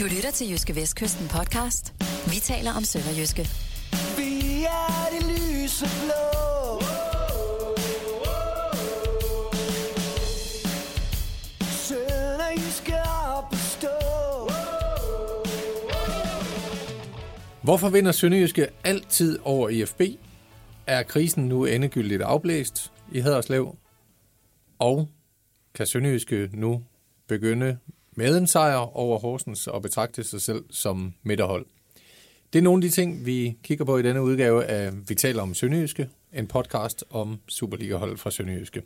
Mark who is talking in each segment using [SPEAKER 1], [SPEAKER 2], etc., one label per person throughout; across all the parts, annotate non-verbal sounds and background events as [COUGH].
[SPEAKER 1] Du lytter til Jyske Vestkysten podcast. Vi taler om Sønderjyske.
[SPEAKER 2] Vi er det lyse blå. Sønderjyske op at stå.
[SPEAKER 3] Hvorfor vinder Sønderjyske altid over IFB? Er krisen nu endegyldigt afblæst i Haderslev? Og kan Sønderjyske nu begynde med en sejr over Horsens og betragte sig selv som midterhold? Det er nogle af de ting, vi kigger på i denne udgave af Vi taler om Sønderjyske, en podcast om Superliga-hold fra Sønderjyske.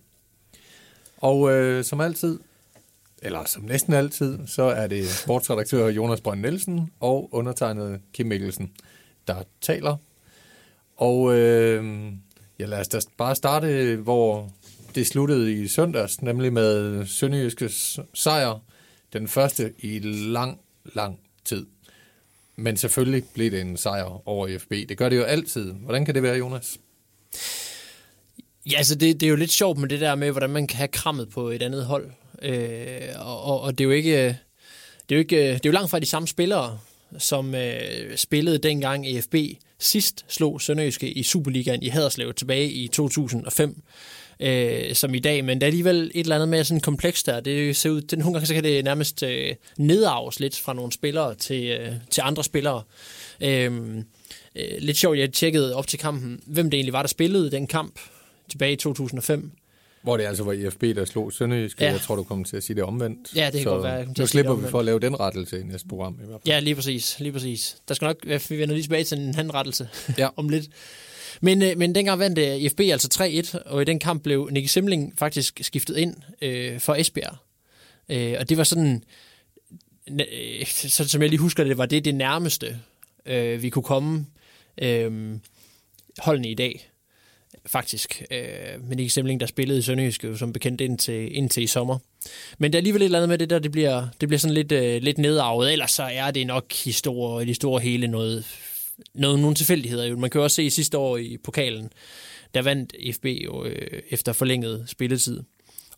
[SPEAKER 3] Og øh, som altid, eller som næsten altid, så er det sportsredaktør Jonas Brønd Nielsen og undertegnet Kim Mikkelsen, der taler. Og øh, ja, lad os da bare starte, hvor det sluttede i søndags, nemlig med Sønderjyskes sejr, den første i lang, lang tid. Men selvfølgelig blev det en sejr over IFB. Det gør det jo altid. Hvordan kan det være, Jonas?
[SPEAKER 4] Ja, så det, det er jo lidt sjovt med det der med, hvordan man kan have krammet på et andet hold. Øh, og, og, og det er jo ikke... Det er jo, ikke, det er jo langt fra de samme spillere, som øh, spillede dengang EFB sidst slog Sønderjyske i Superligaen i Haderslev tilbage i 2005 øh, som i dag, men der er alligevel et eller andet med sådan kompleks der. Det ser ud, den, nogle gange så kan det nærmest øh, nedarves lidt fra nogle spillere til, øh, til andre spillere. Øh, øh, lidt sjovt, jeg tjekkede op til kampen, hvem det egentlig var, der spillede den kamp tilbage i 2005.
[SPEAKER 3] Hvor det altså var IFB, der slog Sønderjyske. Ja. Jeg tror, du kommer til at sige det omvendt.
[SPEAKER 4] Ja, det kan
[SPEAKER 3] så
[SPEAKER 4] godt være. Jeg
[SPEAKER 3] Nu
[SPEAKER 4] at sige
[SPEAKER 3] slipper
[SPEAKER 4] det
[SPEAKER 3] vi for at lave den rettelse i næste program. I hvert fald.
[SPEAKER 4] Ja, lige præcis. Lige præcis. Der skal nok, vi vender lige tilbage til en henrettelse
[SPEAKER 3] Ja. [LAUGHS]
[SPEAKER 4] om lidt. Men, øh, men dengang vandt øh, IFB altså 3-1, og i den kamp blev Nicky Simling faktisk skiftet ind øh, for Esbjerg. Øh, og det var sådan, øh, så, som jeg lige husker det, var det det nærmeste, øh, vi kunne komme øh, holdene i dag faktisk. Øh, men Nicky Simling, der spillede i Sønderjysk, jo som bekendt indtil, indtil i sommer. Men der er alligevel et eller andet med det der, det bliver, det bliver sådan lidt, øh, lidt nedarvet. Ellers så er det nok historie, i det store hele noget, noget, nogle tilfældigheder. Jo. Man kan jo også se sidste år i pokalen, der vandt FB jo øh, efter forlænget spilletid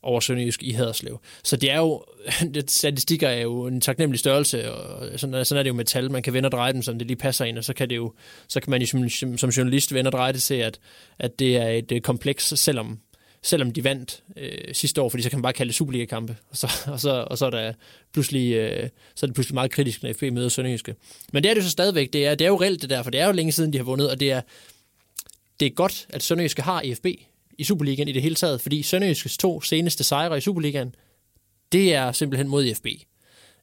[SPEAKER 4] over Sønderjysk i Haderslev. Så det er jo, [LAUGHS] det, statistikker er jo en taknemmelig størrelse, og sådan, sådan er det jo med tal. Man kan vende og dreje dem, som det lige passer ind, og så kan, det jo, så kan man jo som, som journalist vende og dreje det til, at, at det er et øh, kompleks, selvom, selvom de vandt øh, sidste år, fordi så kan man bare kalde det Superliga-kampe, og så, og så, og så er der pludselig, øh, så er det pludselig meget kritisk, når FB møder Sønderjyske. Men det er det jo så stadigvæk, det er, det er jo reelt det der, for det er jo længe siden, de har vundet, og det er, det er godt, at Sønderjyske har EFB i Superligaen i det hele taget, fordi Sønderjyskes to seneste sejre i Superligaen, det er simpelthen mod IFB.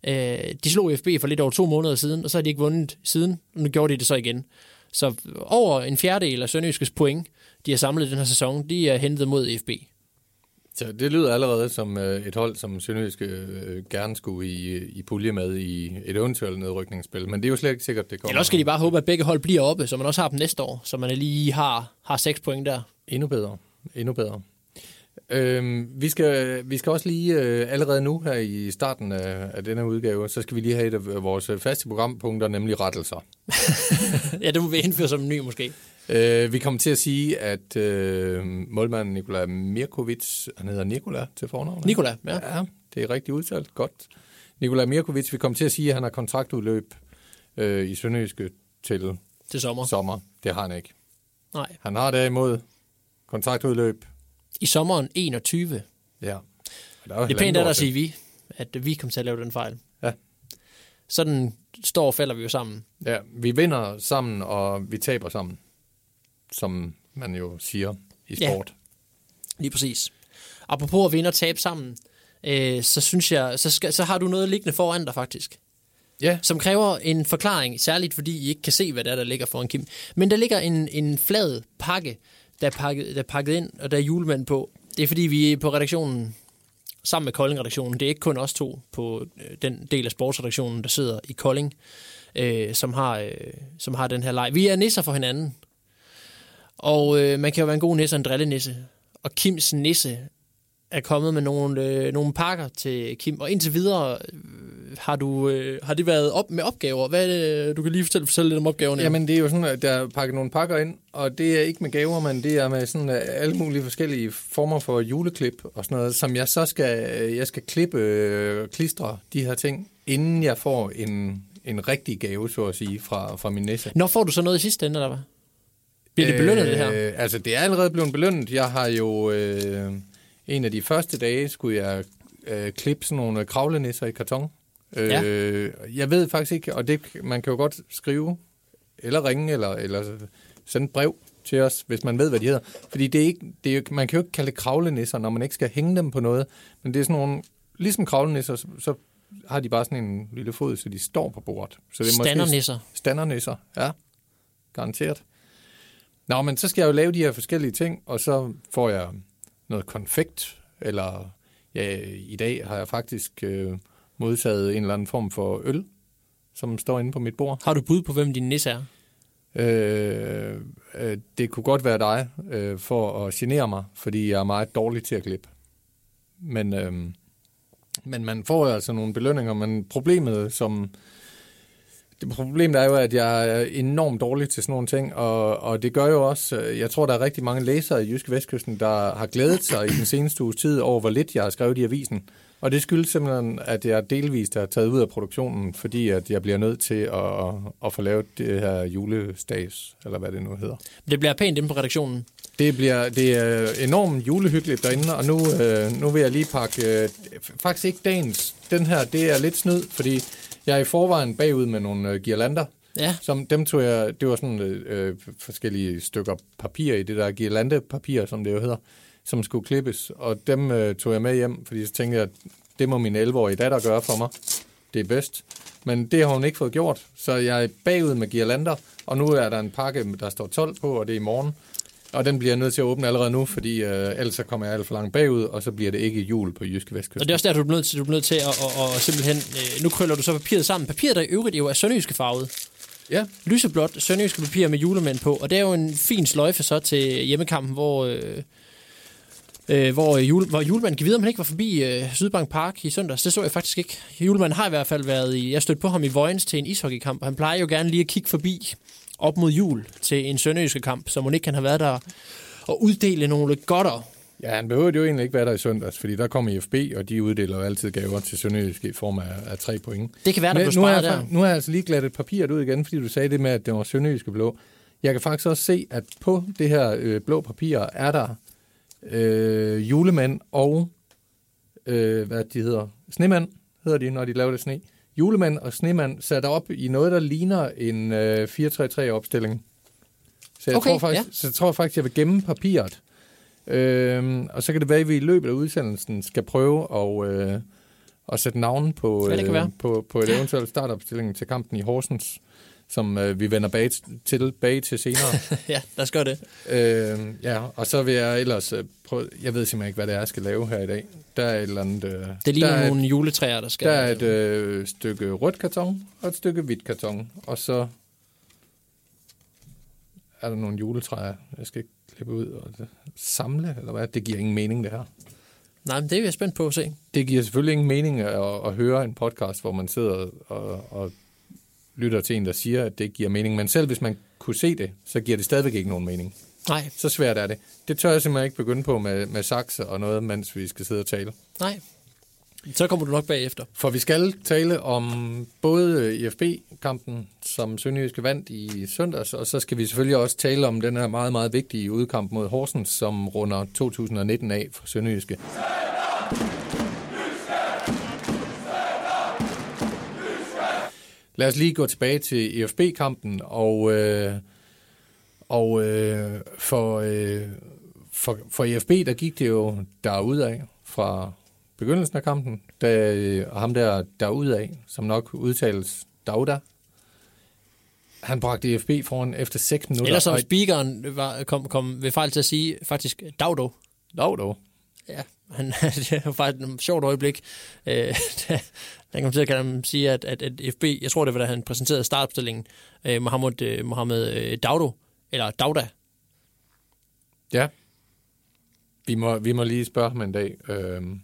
[SPEAKER 4] Øh, de slog IFB for lidt over to måneder siden, og så har de ikke vundet siden, og nu gjorde de det så igen. Så over en fjerdedel af Sønderjyskes point, de har samlet den her sæson, de er hentet mod IFB.
[SPEAKER 3] Så det lyder allerede som øh, et hold, som Sønderjyske øh, gerne skulle i, i pulje med i et eventuelt nedrykningsspil. Men det er jo slet ikke sikkert, det kommer.
[SPEAKER 4] Eller skal de bare håbe, at begge hold bliver oppe, så man også har dem næste år, så man lige har, har seks point der.
[SPEAKER 3] Endnu bedre. Endnu bedre. Øhm, vi, skal, vi skal også lige øh, allerede nu her i starten af, af denne udgave, så skal vi lige have et af vores faste programpunkter, nemlig rettelser. [LAUGHS]
[SPEAKER 4] ja, det må vi indføre som en ny måske.
[SPEAKER 3] Øh, vi kommer til at sige, at øh, målmanden Nikola Mirkovic, han hedder Nikola til fornavn.
[SPEAKER 4] Nikola, ja.
[SPEAKER 3] Ja, det er rigtig udtalt. Godt. Nikola Mirkovic, vi kommer til at sige, at han har kontraktudløb øh, i Sønderjyske til
[SPEAKER 4] Til sommer.
[SPEAKER 3] sommer. Det har han ikke.
[SPEAKER 4] Nej.
[SPEAKER 3] Han har derimod kontraktudløb.
[SPEAKER 4] I sommeren 21.
[SPEAKER 3] Ja. Der
[SPEAKER 4] Det
[SPEAKER 3] er
[SPEAKER 4] er pænt af dig at sige vi, at vi kom til at lave den fejl.
[SPEAKER 3] Ja.
[SPEAKER 4] Sådan står og falder vi jo sammen.
[SPEAKER 3] Ja, vi vinder sammen, og vi taber sammen. Som man jo siger i
[SPEAKER 4] Ja.
[SPEAKER 3] sport.
[SPEAKER 4] Lige præcis. Apropos at vinde og tabe sammen, øh, så synes jeg, så, skal, så har du noget liggende foran dig faktisk,
[SPEAKER 3] Ja,
[SPEAKER 4] som kræver en forklaring, særligt fordi I ikke kan se, hvad der, er, der ligger foran Kim. Men der ligger en, en flad pakke, der er, pakket, der er pakket ind, og der er julemænd på. Det er fordi, vi er på redaktionen, sammen med Kolding-redaktionen, det er ikke kun os to på øh, den del af sportsredaktionen, der sidder i Kolding, øh, som, har, øh, som har den her leg. Vi er nisser for hinanden, og øh, man kan jo være en god nisse og en drillenisse. Og Kims nisse er kommet med nogle, øh, nogle pakker til Kim, og indtil videre, øh, har, du, øh, har det været op med opgaver? Hvad er det, du kan lige fortælle, fortælle lidt om opgaverne?
[SPEAKER 3] Jamen, det er jo sådan, at der er pakket nogle pakker ind, og det er ikke med gaver, men det er med sådan øh, alle mulige forskellige former for juleklip og sådan noget, som jeg så skal, øh, jeg skal klippe, øh, klistre de her ting, inden jeg får en, en rigtig gave, så at sige, fra, fra min næse.
[SPEAKER 4] Når får du så noget i sidste ende, eller hvad? Bliver det belønnet, det her?
[SPEAKER 3] Øh, altså, det er allerede blevet belønnet. Jeg har jo... Øh, en af de første dage skulle jeg øh, klippe sådan nogle kravlenisser i karton. Øh,
[SPEAKER 4] Ja.
[SPEAKER 3] Jeg ved faktisk ikke, og det, man kan jo godt skrive, eller ringe, eller, eller sende et brev til os, hvis man ved, hvad de hedder. Fordi det er ikke, det er man kan jo ikke kalde det kravlenisser, når man ikke skal hænge dem på noget. Men det er sådan nogle, ligesom kravlenisser, så, så har de bare sådan en lille fod, så de står på bordet. Så det er måske-
[SPEAKER 4] Standernisser.
[SPEAKER 3] Standernisser, ja. Garanteret. Nå, men så skal jeg jo lave de her forskellige ting, og så får jeg noget konfekt, eller ja, i dag har jeg faktisk øh, modtaget en eller anden form for øl, som står inde på mit bord.
[SPEAKER 4] Har du bud på, hvem din nisse er?
[SPEAKER 3] Øh, øh, det kunne godt være dig, øh, for at genere mig, fordi jeg er meget dårlig til at klippe. Men, øh, men man får jo altså nogle belønninger, men problemet som... Det problem er jo, at jeg er enormt dårlig til sådan nogle ting, og, og det gør jo også, øh, jeg tror, der er rigtig mange læsere i Jyske Vestkysten, der har glædet sig i den seneste uges tid over, hvor lidt jeg har skrevet i avisen. Og det skyldes simpelthen, at jeg delvist er taget ud af produktionen, fordi at jeg bliver nødt til at, at få lavet det her julestags, eller hvad det nu hedder.
[SPEAKER 4] Det bliver pænt inde på redaktionen.
[SPEAKER 3] Det, bliver, det er enormt julehyggeligt derinde, og nu, øh, nu vil jeg lige pakke, øh, faktisk ikke dagens, den her, det er lidt snyd, fordi jeg er i forvejen bagud med nogle øh, girlander,
[SPEAKER 4] Ja.
[SPEAKER 3] som dem tog jeg, det var sådan øh, forskellige stykker papir i det der girlandepapir, som det jo hedder, som skulle klippes, og dem øh, tog jeg med hjem, fordi så tænkte jeg, at det må min 11-årige datter gøre for mig. Det er bedst. Men det har hun ikke fået gjort, så jeg er bagud med girlander, og nu er der en pakke, der står 12 på, og det er i morgen. Og den bliver jeg nødt til at åbne allerede nu, fordi øh, ellers så kommer jeg alt for langt bagud, og så bliver det ikke jul på Jyske
[SPEAKER 4] Og
[SPEAKER 3] Vestkysten.
[SPEAKER 4] det er også der, du er nødt til, du er nødt til at, at, at simpelthen... Øh, nu krøller du så papiret sammen. Papiret, der i øvrigt jo er sønderjyske farvet.
[SPEAKER 3] Ja,
[SPEAKER 4] Lyseblåt sønderjyske papir med julemænd på. Og det er jo en fin sløjfe så til hjemmekampen, hvor... Øh, øh, hvor, jule, hvor julemanden giver videre, om han ikke var forbi øh, Sydbank Park i søndags. Det så jeg faktisk ikke. Julemanden har i hvert fald været i... Jeg stødte på ham i Vojens til en ishockeykamp, og han plejer jo gerne lige at kigge forbi op mod jul til en sønderjyske kamp, så må ikke han har været der og uddele nogle godter.
[SPEAKER 3] Ja, han behøver jo egentlig ikke være der i søndags, fordi der kommer IFB, og de uddeler jo altid gaver til Sønderjysk i form af, af tre point.
[SPEAKER 4] Det kan være, der
[SPEAKER 3] Men
[SPEAKER 4] blev
[SPEAKER 3] nu,
[SPEAKER 4] der.
[SPEAKER 3] nu har jeg altså lige glattet papiret ud igen, fordi du sagde det med, at det var Sønderjyske blå. Jeg kan faktisk også se, at på det her øh, blå papir er der øh, julemand og, øh, hvad de hedder, snemand hedder de, når de laver det sne. Julemand og snemand sat op i noget, der ligner en øh, 4-3-3-opstilling. Så jeg,
[SPEAKER 4] Okay,
[SPEAKER 3] tror faktisk,
[SPEAKER 4] ja.
[SPEAKER 3] så jeg tror faktisk, jeg vil gemme papiret. Øhm, og så kan det være, at vi i løbet af udsendelsen skal prøve at, øh, at sætte navn på, øh, på, på et eventuelt startopstilling til kampen i Horsens, som øh, vi vender bag, tilbage til senere. [LAUGHS]
[SPEAKER 4] ja, lad os gøre det.
[SPEAKER 3] øh, ja, og så vil jeg ellers øh, prøve, jeg ved simpelthen ikke, hvad det er, jeg skal lave her i dag. Der er et eller andet... Øh,
[SPEAKER 4] Det ligner
[SPEAKER 3] der er
[SPEAKER 4] nogle juletræer, der skal...
[SPEAKER 3] der er et øh, stykke rødt karton og et stykke hvidt karton, og så er der nogle juletræer, jeg skal klippe ud og samle, eller hvad? Det giver ingen mening, det her.
[SPEAKER 4] Nej, men det er jeg spændt på at se.
[SPEAKER 3] Det giver selvfølgelig ingen mening at, at høre en podcast, hvor man sidder og, og lytter til en, der siger, at det ikke giver mening. Men selv hvis man kunne se det, så giver det stadigvæk ikke nogen mening.
[SPEAKER 4] Nej,
[SPEAKER 3] Så svært er det. Det tør jeg simpelthen ikke begynde på med, med sakse og noget, mens vi skal sidde og tale.
[SPEAKER 4] nej. Så kommer du nok bagefter.
[SPEAKER 3] For vi skal tale om både IFB-kampen, som Sønderjyske vandt i søndags, og så skal vi selvfølgelig også tale om den her meget, meget vigtige udkamp mod Horsens, som runder 2019 af for Sønderjyske. Lad os lige gå tilbage til IFB-kampen, og, øh, og øh, for, øh, for, for IFB, der gik det jo derudad fra begyndelsen af kampen, da øh, ham der derudad, som nok udtales Dauda, han bragte IFB foran efter 6 minutter.
[SPEAKER 4] Eller som speakeren var, kom, kom ved fejl til at sige, faktisk Dagdo.
[SPEAKER 3] Daudo.
[SPEAKER 4] Ja, han, [LAUGHS] det var faktisk et sjovt øjeblik. Øh, da han kom til at kan man sige, at, at, at FB, jeg tror det var da han præsenterede startopstillingen, øh, Mohamed, øh, Mohamed øh, Dagdo, eller Dauda.
[SPEAKER 3] Ja. Vi må, vi må lige spørge ham en dag. Øhm,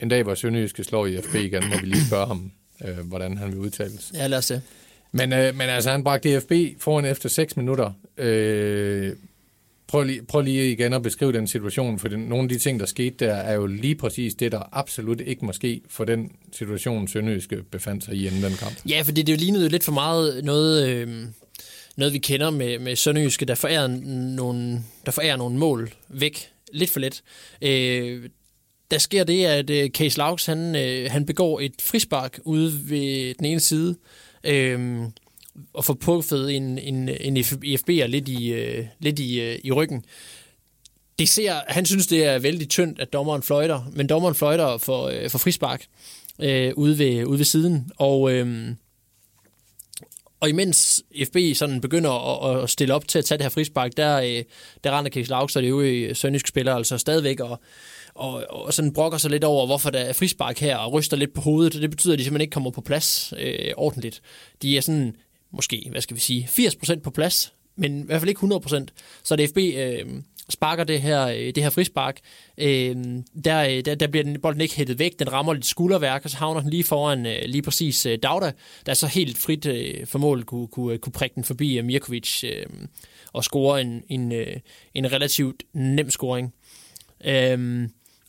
[SPEAKER 3] en dag, hvor Sønderjyske slår IFB igen, må vi lige spørge ham, øh, hvordan han vil udtales.
[SPEAKER 4] Ja, lad os se.
[SPEAKER 3] Men, øh, men altså, han bragte DFB foran efter 6 minutter. Øh, prøv, lige, prøv lige igen at beskrive den situation, for den, nogle af de ting, der skete der, er jo lige præcis det, der absolut ikke må ske for den situation, Sønderjyske befandt sig i inden den kamp.
[SPEAKER 4] Ja, fordi det lignede jo lidt for meget noget, øh, noget vi kender med, med Sønderjyske, der forærer, nogle, der forærer nogle mål væk. Lidt for let. Øh, der sker det, at øh, Case Laux, han, øh, han begår et frispark ude ved den ene side, øh, at få puffet en, en, en IFB'er lidt i, øh, lidt i, øh, i ryggen. Det ser, han synes, det er vældig tyndt, at dommeren fløjter, men dommeren fløjter for, øh, for frispark øh, ude, ved, ude ved siden, og... Øh, og imens FB sådan begynder at, at stille op til at tage det her frispark, der, øh, der render Keks Lauks og de øvrige sønderjyske spillere altså stadigvæk og, og, og sådan brokker sig lidt over, hvorfor der er frispark her, og ryster lidt på hovedet. Det betyder, at de simpelthen ikke kommer på plads øh, ordentligt. De er sådan, måske, hvad skal vi sige, 80% på plads, men i hvert fald ikke 100%. Så det FB øh, sparker det her, øh, det her frispark. Øh, der, øh, der, der bliver den, bolden ikke hættet væk, den rammer lidt skulderværk, og så havner den lige foran øh, lige præcis øh, Dauda, der så helt frit øh, for mål kunne, kunne, kunne prikke den forbi øh, Mirkovic øh, og score en, en, øh, en relativt nem scoring. Øh,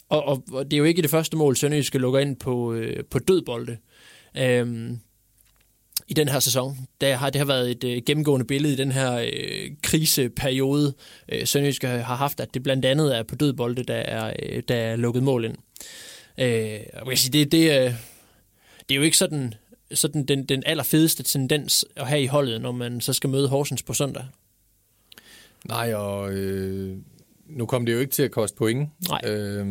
[SPEAKER 4] og, og, og det er jo ikke det første mål, Sønderjyske lukker ind på, øh, på dødbolde. Øh, i den her sæson. Det har, det har været et øh, gennemgående billede i den her øh, kriseperiode, øh, Sønderjyske har haft, at det blandt andet er på dødbolde, der er, øh, der er lukket mål ind. Øh, og jeg sige, det, det, øh, det er jo ikke sådan, sådan den, den allerfedeste tendens at have i holdet, når man så skal møde Horsens på søndag.
[SPEAKER 3] Nej, og øh, nu kom det jo ikke til at koste point.
[SPEAKER 4] Nej.
[SPEAKER 3] Øh,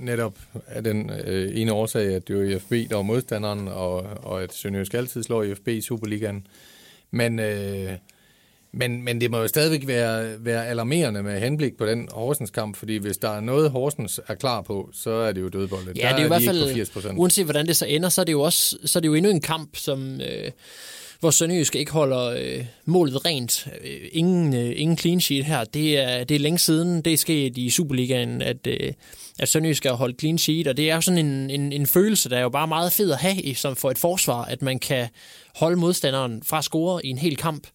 [SPEAKER 3] netop af den øh, ene årsag, at det var IFB, der var modstanderen, og, og at Sønderjysk altid slår IFB i Superligaen. Men, øh, men, men det må jo stadigvæk være, være alarmerende med henblik på den Horsens kamp, fordi hvis der er noget, Horsens er klar på, så er det jo dødboldet.
[SPEAKER 4] Ja, det er,
[SPEAKER 3] er
[SPEAKER 4] i hvert fald, uanset hvordan det så ender, så er det jo også så er det jo endnu en kamp, som... Øh, hvor Sønderjysk ikke holder øh, målet rent. Øh, ingen, øh, ingen clean sheet her. Det er, det er længe siden, det er sket i Superligaen, at, øh, at Sønderjysk har holdt clean sheet, og det er jo sådan en, en, en følelse, der er jo bare meget fed at have som for et forsvar, at man kan holde modstanderen fra at score i en hel kamp.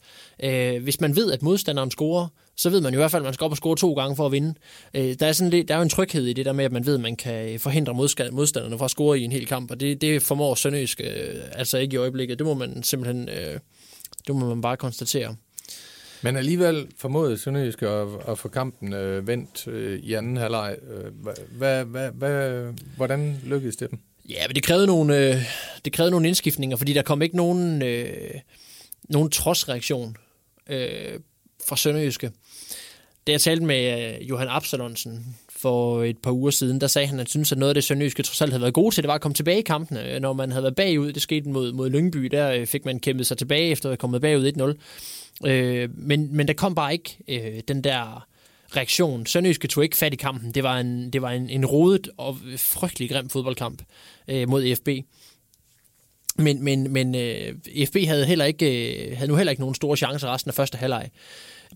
[SPEAKER 4] Øh, hvis man ved, at modstanderen scorer, så ved man i hvert fald, at man skal op og score to gange for at vinde. Øh, der, er sådan lidt, der er jo en tryghed i det der med, at man ved, at man kan forhindre modstanderne fra at score i en hel kamp, og det, det formår Sønderjysk øh, altså ikke i øjeblikket. Det må man simpelthen øh, det må man bare konstatere.
[SPEAKER 3] Men alligevel formåede Sønderjysk at, at få kampen øh, vendt øh, i anden halvleg. Øh, hvad, hvad, hvad, hvordan lykkedes det dem?
[SPEAKER 4] Ja, men det krævede nogle, øh, det krævede nogle indskiftninger, fordi der kom ikke nogen, øh, nogen trodsreaktion øh, fra Sønderjyske. Da jeg talte med øh, Johan Absalonsen for et par uger siden, der sagde han, at han synes, at noget af det Sønderjyske trods alt havde været gode til, det var at komme tilbage i kampene. Øh, når man havde været bagud, det skete mod, mod Lyngby, der øh, fik man kæmpet sig tilbage efter at have kommet bagud 1-0. Øh, men, men der kom bare ikke øh, den der reaktion. Sønderjyske tog ikke fat i kampen. Det var en, det var en, en rodet og frygtelig grim fodboldkamp øh, mod EFB. Men, men, men øh, FB havde, heller ikke, øh, havde nu heller ikke nogen store chancer resten af første halvleg.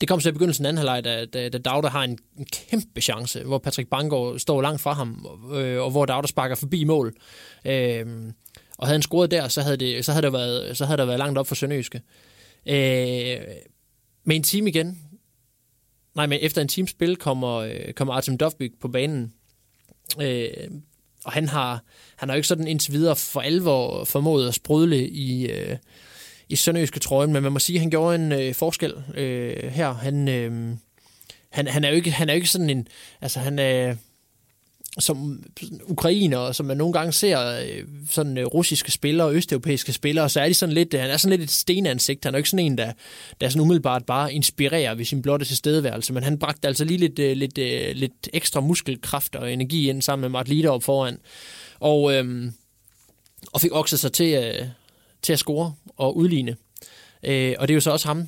[SPEAKER 4] Det kom så i begyndelsen af anden halvleg, da, da, da Dauda har en, en kæmpe chance, hvor Patrick Bangor står langt fra ham, øh, og hvor Dauda sparker forbi mål. Øh, og havde han scoret der, så havde, det, så havde, der, været, så havde der været langt op for Sønderjyske. Øh, med en time igen, nej, men efter en times spil kommer, øh, kommer Artem Dovbyk på banen. Øh, og han har, han har jo ikke sådan indtil videre for alvor formået at sprudle i, øh, i Sønderjyske trøjen, men man må sige, at han gjorde en øh, forskel øh, her. Han, øh, han, han, er jo ikke, han er jo ikke sådan en... Altså, han er som ukrainer, som man nogle gange ser øh, sådan øh, russiske spillere og østeuropæiske spillere, så er de sådan lidt, øh, han er sådan lidt et stenansigt. Han er jo ikke sådan en, der, der sådan umiddelbart bare inspirerer ved sin blotte tilstedeværelse, men han bragte altså lige lidt, lidt, lidt ekstra muskelkraft og energi ind sammen med Martin Lider op foran. Og, øhm, og fik også sig til, til at score og udligne. Øh, og det er jo så også ham,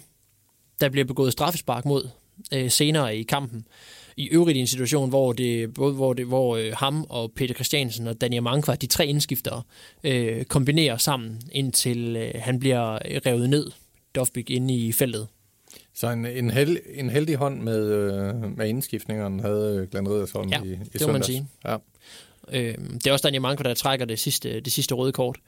[SPEAKER 4] der bliver begået straffespark mod øh, senere i kampen. I øvrigt i en situation, hvor det både hvor, det, hvor øh, ham og Peter Christiansen og Daniel Mankvar, de tre indskiftere, øh, kombinerer sammen, indtil øh, han bliver revet ned, Dofbik, inde i feltet.
[SPEAKER 3] Så en, en, held, en heldig hånd med, øh, med indskiftningerne havde Glenn Riddersholm
[SPEAKER 4] ja,
[SPEAKER 3] i, i
[SPEAKER 4] det må man sige.
[SPEAKER 3] Ja.
[SPEAKER 4] Øh, det er også Daniel Mankvar, der trækker det sidste, det sidste røde kort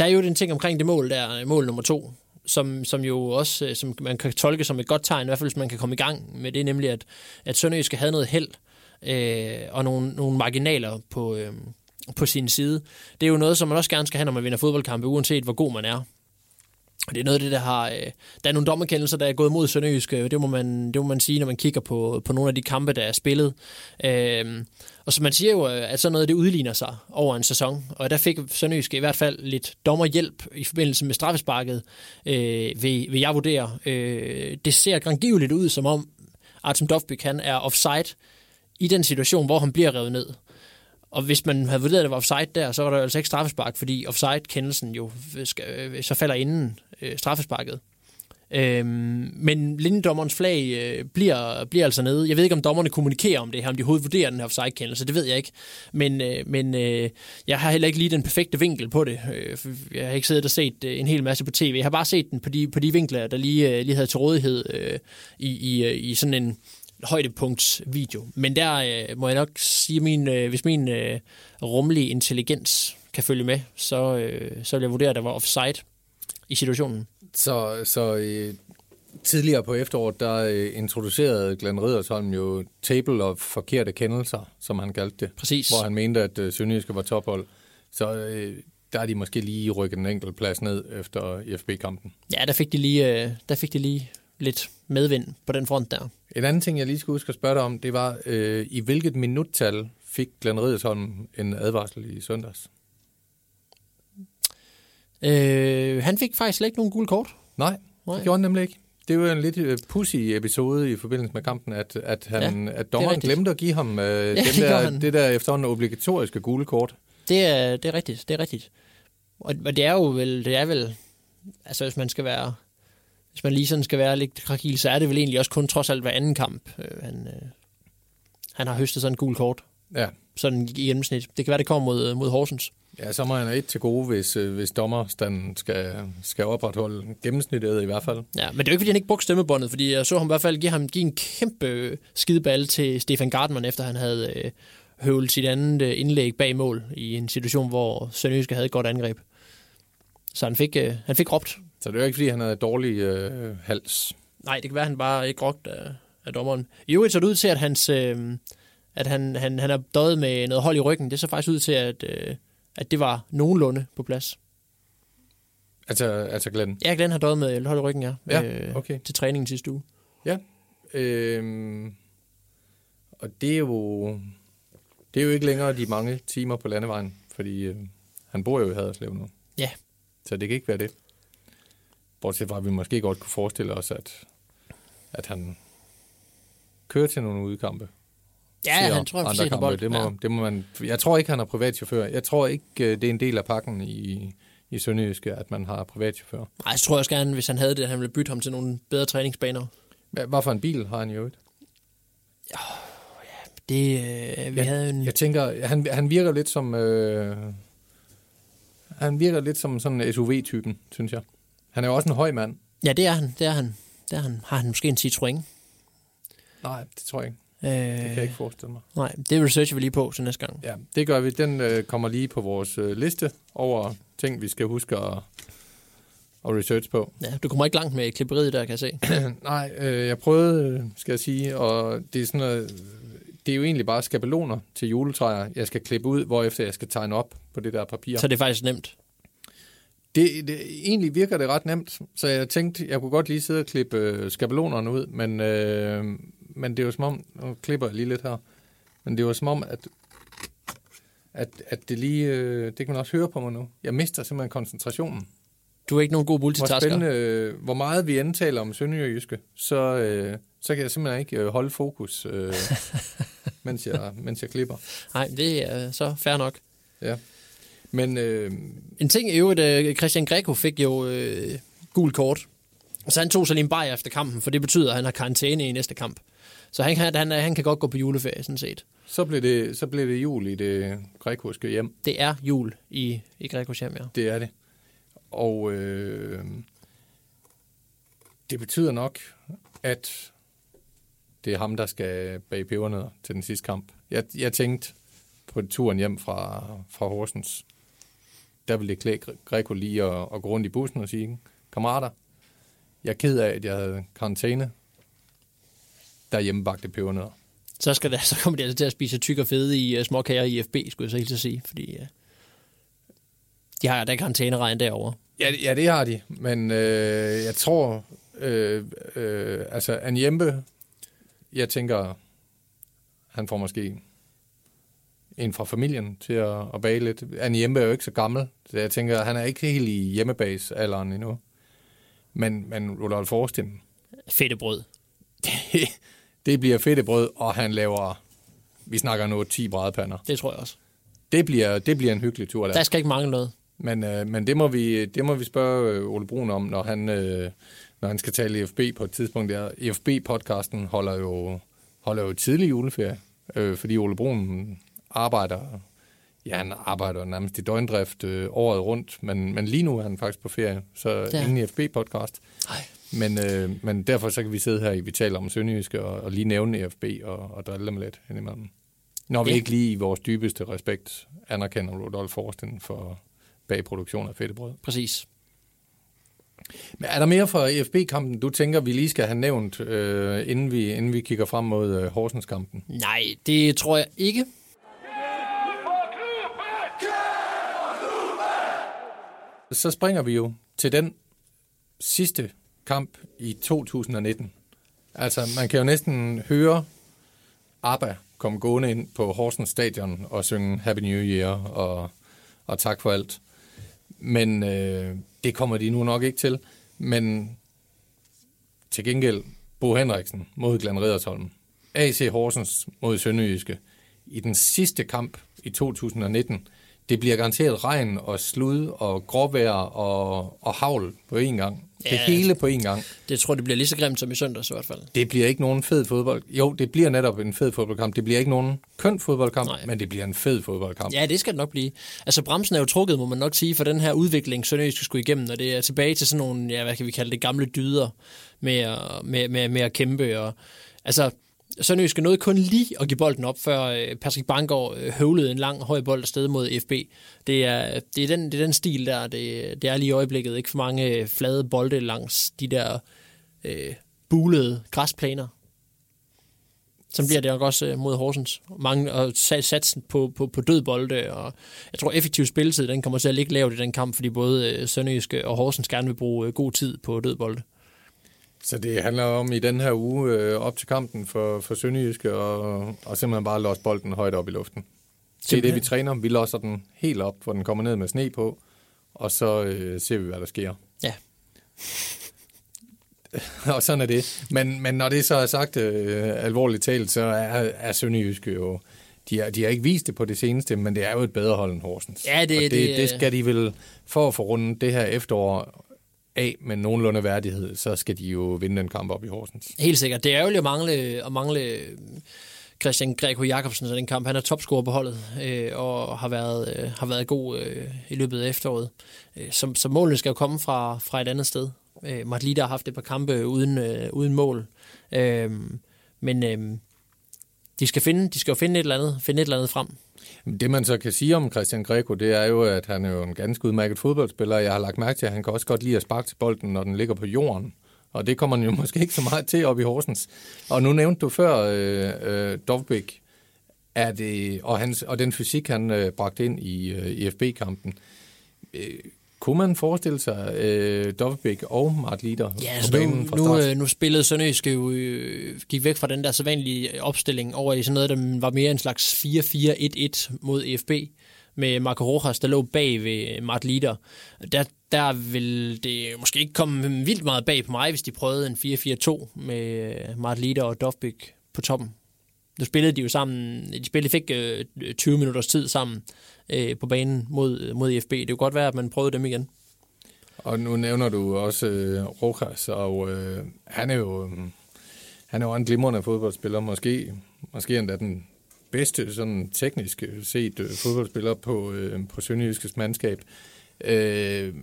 [SPEAKER 4] der er jo den ting omkring det mål der, mål nummer to, som, som jo også, øh, som man kan tolke som et godt tegn, i hvert fald hvis man kan komme i gang med det, nemlig at, at Sønderjyske havde noget held øh, og nogle, nogle marginaler på, øh, på sin side. Det er jo noget, som man også gerne skal have, når man vinder fodboldkampe, uanset hvor god man er. Og det er noget af det, der har... Øh, der er nogle dommerkendelser, der er gået mod Sønderjysk. Øh, det må man, det må man sige, når man kigger på, på nogle af de kampe, der er spillet. Øh, og så man siger jo, øh, at sådan noget, det udligner sig over en sæson. Og der fik Sønderjysk i hvert fald lidt dommerhjælp i forbindelse med straffesparket, øh, vil, vil jeg vurdere. Øh, det ser grangiveligt ud, som om Artem Dovbyk, han er offside i den situation, hvor han bliver revet ned. Og hvis man havde vurderet, at det var offside der, så var der altså ikke straffespark, fordi offside-kendelsen jo øh, så falder inden øh, straffesparket. Øhm, men linjedommerens flag øh, bliver, bliver altså nede. Jeg ved ikke, om dommerne kommunikerer om det her, om de overhovedet vurderer den her offside-kendelse, det ved jeg ikke. Men, øh, men øh, jeg har heller ikke lige den perfekte vinkel på det. Øh, jeg har ikke siddet og set øh, en hel masse på tv. Jeg har bare set den på de, på de vinkler, der lige, øh, lige havde til rådighed øh, i, i, øh, i sådan en højdepunktsvideo. Men der øh, må jeg nok sige, min, øh, hvis min øh, rummelige intelligens kan følge med, så, øh, så vil jeg vurdere, at der var offside i situationen.
[SPEAKER 3] Så, så øh, tidligere på efteråret, der øh, introducerede Glenn Riddersholm jo table of forkerte kendelser, som han kaldte det.
[SPEAKER 4] Præcis.
[SPEAKER 3] Hvor han mente, at øh, Sønderjyske var tophold. Så øh, der er de måske lige rykket en enkelt plads ned efter IFB-kampen.
[SPEAKER 4] Ja, der fik de lige, øh, der fik de lige lidt medvind på den front der.
[SPEAKER 3] En anden ting, jeg lige skulle huske at spørge dig om, det var, øh, i hvilket minuttal fik Glenn Riddersholm en advarsel i søndags?
[SPEAKER 4] Øh, han fik faktisk slet ikke nogen gule kort.
[SPEAKER 3] Nej,
[SPEAKER 4] Nej.
[SPEAKER 3] det gjorde han nemlig ikke. Det var en lidt øh, pussy episode i forbindelse med kampen, at, at, han,
[SPEAKER 4] Ja,
[SPEAKER 3] ja, at dommeren glemte at give ham øh, [LAUGHS] den
[SPEAKER 4] det gjorde
[SPEAKER 3] der,
[SPEAKER 4] han.
[SPEAKER 3] det der efterhånden obligatoriske gule kort.
[SPEAKER 4] Det er, det er rigtigt, det er rigtigt. Og, og det er jo vel, det er vel, altså hvis man skal være, hvis man lige sådan skal være lidt krakil, så er det vel egentlig også kun trods alt hver anden kamp, øh, han, øh, han har høstet sådan en gul kort,
[SPEAKER 3] Ja.
[SPEAKER 4] sådan i gennemsnit. Det kan være, det kommer mod, mod Horsens.
[SPEAKER 3] Ja, så må han have et til gode, hvis, øh, hvis dommerstanden skal, skal opretholde gennemsnittet i hvert fald.
[SPEAKER 4] Ja, men det er jo ikke, fordi han ikke brugte stemmebåndet, fordi jeg så ham i hvert fald give, ham, give en kæmpe skideball til Stefan Gartman, efter han havde øh, høvlet sit andet øh, indlæg bag mål i en situation, hvor Sønderjyske havde et godt angreb. Så han fik, øh, han fik råbt.
[SPEAKER 3] Så det er jo ikke, fordi han havde dårlig øh, hals.
[SPEAKER 4] Nej, det kan være, at han bare ikke råbt af, af dommeren. I øvrigt så det ud til, at, hans, øh, at han, han, han er døjet med noget hold i ryggen. Det så faktisk ud til, at, øh, at det var nogenlunde på plads.
[SPEAKER 3] Altså, altså Glenn.
[SPEAKER 4] Ja, Glenn har døjet med et hold i ryggen, ja.
[SPEAKER 3] Ja, okay.
[SPEAKER 4] Til træningen sidste uge.
[SPEAKER 3] Ja. Øhm, og det er jo det er jo ikke længere de mange timer på landevejen, fordi øh, han bor jo i Haderslev nu.
[SPEAKER 4] Ja.
[SPEAKER 3] Så det kan ikke være det. Bortset fra, at vi måske godt kunne forestille os, at, at han kører til nogle udkampe.
[SPEAKER 4] Ja, han tror,
[SPEAKER 3] andre kampe.
[SPEAKER 4] bold.
[SPEAKER 3] Det må,
[SPEAKER 4] ja.
[SPEAKER 3] det må man, jeg tror ikke, han er privatchauffør. Jeg tror ikke, øh, det er en del af pakken i, i Sønderjyske, at man har privatchauffør.
[SPEAKER 4] Nej, så tror jeg også gerne, hvis han havde det, at han ville bytte ham til nogle bedre træningsbaner.
[SPEAKER 3] Hvad hvad for en bil har han i øvrigt?
[SPEAKER 4] Det, øh, vi
[SPEAKER 3] Ja,
[SPEAKER 4] havde en...
[SPEAKER 3] Jeg tænker, han, han virker lidt som... Øh, han virker lidt som sådan en SUV-typen, synes jeg. Han er jo også en høj mand.
[SPEAKER 4] Ja, det er han. Det er han. Det er han. Har han måske en Citroën?
[SPEAKER 3] Nej, det tror jeg ikke.
[SPEAKER 4] Øh,
[SPEAKER 3] Det kan jeg ikke forestille mig.
[SPEAKER 4] Nej, det researcher vi lige på til næste gang.
[SPEAKER 3] Ja, det gør vi. Den øh, kommer lige på vores øh, liste over ting, vi skal huske at, at research på.
[SPEAKER 4] Ja, du kommer ikke langt med klipperiet der, kan jeg se. [CLEARS THROAT]
[SPEAKER 3] Nej, øh, jeg prøvede, øh, skal jeg sige, og det er sådan noget, det er jo egentlig bare skabeloner til juletræer, jeg skal klippe ud, hvorefter jeg skal tegne op på det der papir.
[SPEAKER 4] Så det er faktisk nemt.
[SPEAKER 3] Det, det, egentlig virker det ret nemt, så jeg tænkte, jeg kunne godt lige sidde og klippe øh, skabelonerne ud, men, øh, men det er jo som om, nu klipper jeg lige lidt her, men det var som om, at, at, at det lige, øh, det kan man også høre på mig nu, jeg mister simpelthen koncentrationen.
[SPEAKER 4] Du er ikke nogen god
[SPEAKER 3] Hvor
[SPEAKER 4] multitasker.
[SPEAKER 3] spændende, øh, hvor meget vi end taler om Sønderjyske, så, øh, så kan jeg simpelthen ikke øh, holde fokus, øh, [LAUGHS] mens, jeg, mens jeg klipper.
[SPEAKER 4] Nej, det er så fair nok.
[SPEAKER 3] Ja. Men øh,
[SPEAKER 4] En ting er jo, at Christian Greco fik jo øh, gul kort. Så han tog sig lige en bajer efter kampen, for det betyder, at han har karantæne i næste kamp. Så han kan, han, han kan godt gå på juleferie, sådan set.
[SPEAKER 3] så, blev det, så blev det jul i det grækoske hjem.
[SPEAKER 4] Det er jul i, i Grecos hjem, ja.
[SPEAKER 3] Det er det. Og øh, det betyder nok, at det er ham, der skal bage pebernødder til den sidste kamp. Jeg, jeg tænkte på turen hjem fra, fra Horsens, der ville det klæde Greco lige at, at gå rundt i bussen og sige, kammerater, jeg er ked af, at jeg havde karantæne. Der er hjemmebagte pebernødder.
[SPEAKER 4] Så, skal der, så kommer de altså til at spise tyk og fede i uh, småkager i FB, skulle jeg så helt sige, fordi uh, de har da karantæneregn derovre.
[SPEAKER 3] Ja, ja, det har de, men øh, jeg tror, øh, øh, altså Anjembe, jeg tænker, han får måske en fra familien til at, at bage lidt. Anjembe er jo ikke så gammel, så jeg tænker, han er ikke helt i hjemmebase-alderen endnu. Men, men Rudolf Forsten,
[SPEAKER 4] Fedtebrød.
[SPEAKER 3] det, [LAUGHS] det bliver fedtebrød, og han laver, vi snakker nu 10 brædpander.
[SPEAKER 4] Det tror jeg også.
[SPEAKER 3] Det bliver, det bliver en hyggelig tur der.
[SPEAKER 4] Der skal ikke mangle noget.
[SPEAKER 3] Men, øh, men det, må vi, det må vi spørge øh, Ole Brun om, når han, øh, når han skal tale IFB på et tidspunkt. Der. IFB-podcasten holder jo, holder jo tidlig juleferie, øh, fordi Ole Brun arbejder, ja, han arbejder nærmest i døgndrift øh, året rundt, men, men lige nu er han faktisk på ferie, så
[SPEAKER 4] Ja.
[SPEAKER 3] ingen IFB-podcast.
[SPEAKER 4] Nej.
[SPEAKER 3] Men, øh, men derfor så kan vi sidde her, i vi taler om Sønderjyske, og, og lige nævne IFB og, og drille dem lidt indimellem. Når vi
[SPEAKER 4] Ja.
[SPEAKER 3] ikke lige i vores dybeste respekt anerkender Rudolf Forsten for bag produktion af fedtebrød.
[SPEAKER 4] Præcis.
[SPEAKER 3] Men er der mere fra EFB-kampen, du tænker, vi lige skal have nævnt, øh, inden, vi, inden vi kigger frem mod øh, Horsens-kampen?
[SPEAKER 4] Nej, det tror jeg ikke.
[SPEAKER 3] Så springer vi jo til den sidste kamp i 2019. Altså, man kan jo næsten høre ABBA komme gående ind på Horsens stadion og synge Happy New Year og, og tak for alt. Men øh, det kommer de nu nok ikke til. Men til gengæld Bo Henriksen mod Glenn Riddersholm. AC Horsens mod Sønderjyske. I den sidste kamp i 2019. Det bliver garanteret regn og slud og gråvejr og, og havl på én gang. Det
[SPEAKER 4] Ja.
[SPEAKER 3] hele på én gang.
[SPEAKER 4] Det tror det bliver lige så grimt som i søndags i hvert fald.
[SPEAKER 3] Det bliver ikke nogen fed fodbold. Jo, det bliver netop en fed fodboldkamp. Det bliver ikke nogen køn fodboldkamp,
[SPEAKER 4] Nej.
[SPEAKER 3] men det bliver en fed fodboldkamp.
[SPEAKER 4] Ja, det skal det nok blive. Altså, bremsen er jo trukket, må man nok sige, for den her udvikling, Sønderjysk skulle igennem, og det er tilbage til sådan nogle, ja, hvad kan vi kalde det, gamle dyder med at, med, med, med at kæmpe. Og, altså, Sønderjysk nåede kun lige at give bolden op, før øh, Patrick Bangor øh, høvlede en lang høj bold afsted mod FB. Det er, det er, den, det er den stil der, det, det er lige i øjeblikket. Ikke for mange øh, flade bolde langs de der øh, bulede græsplaner. Som bliver det nok også mod Horsens. Mange, og satsen på, på, på død bolde, og jeg tror effektiv spilletid, den kommer til at ligge lavt i den kamp, fordi både Sønderjyske og Horsens gerne vil bruge god tid på død bolde.
[SPEAKER 3] Så det handler om i den her uge øh, op til kampen for, for Sønderjyske og, og simpelthen bare låse bolden højt op i luften. Det er det, vi træner. Vi låser den helt op, hvor den kommer ned med sne på, og så øh, ser vi, hvad der sker.
[SPEAKER 4] Ja, [LAUGHS]
[SPEAKER 3] og sådan er det. Men, men når det så er sagt øh, alvorligt talt, så er, er Sønderjyske jo... De har, de har ikke vist det på det seneste, men det er jo et bedre hold end Horsens.
[SPEAKER 4] Ja, det-
[SPEAKER 3] og det,
[SPEAKER 4] det-
[SPEAKER 3] det skal de vel, for at få rundet det her efterår af med nogenlunde værdighed, så skal de jo vinde den kamp op i Horsens.
[SPEAKER 4] helt sikkert. Det er jo at mangle, at mangle øh, Christian Greco Jacobsen i den kamp. Han er topscorer på holdet, øh, og har været, øh, har været god øh, i løbet af efteråret. Øh, så, så målene skal jo komme fra, fra et andet sted. Øh, Martlita har haft et par kampe uden, øh, uden mål. Øh, men øh, de skal, finde, de skal jo finde et eller andet, finde et eller andet frem.
[SPEAKER 3] Det man så kan sige om Christian Greco, det er jo, at han er jo en ganske udmærket fodboldspiller. Jeg har lagt mærke til, at han kan også godt lide at sparke til bolden, når den ligger på jorden. Og det kommer han jo [LAUGHS] måske ikke så meget til op i Horsens. Og nu nævnte du før øh, øh, Dovbæk, er det, og, hans, og den fysik, han øh, bragte ind i øh, IFB-kampen. Øh, kunne man forestille sig øh, Dovbæk og Mart Lider
[SPEAKER 4] Ja,
[SPEAKER 3] på
[SPEAKER 4] altså
[SPEAKER 3] banen
[SPEAKER 4] nu,
[SPEAKER 3] fra
[SPEAKER 4] nu,
[SPEAKER 3] start?
[SPEAKER 4] øh, nu spillede Sønderjyske jo, øh, gik væk fra den der sædvanlige opstilling over i sådan noget, der var mere en slags 4-4-1-1 mod EFB, med Marco Rojas, der lå bag ved Mart Lider. Der, der vil det måske ikke komme vildt meget bag på mig, hvis de prøvede en 4-4-2 med Mart Lider og Dovbæk på toppen. Nu spillede de jo sammen, de spillede fik øh, 20 minutters tid sammen øh, på banen mod, mod IFB. Det kunne godt være, at man prøvede dem igen.
[SPEAKER 3] Og nu nævner du også øh, Rojas, og øh, han er jo øh, han er jo en glimrende fodboldspiller, måske, måske endda den bedste sådan teknisk set øh, fodboldspiller på, øh, på Sønderjyskets mandskab. Øh,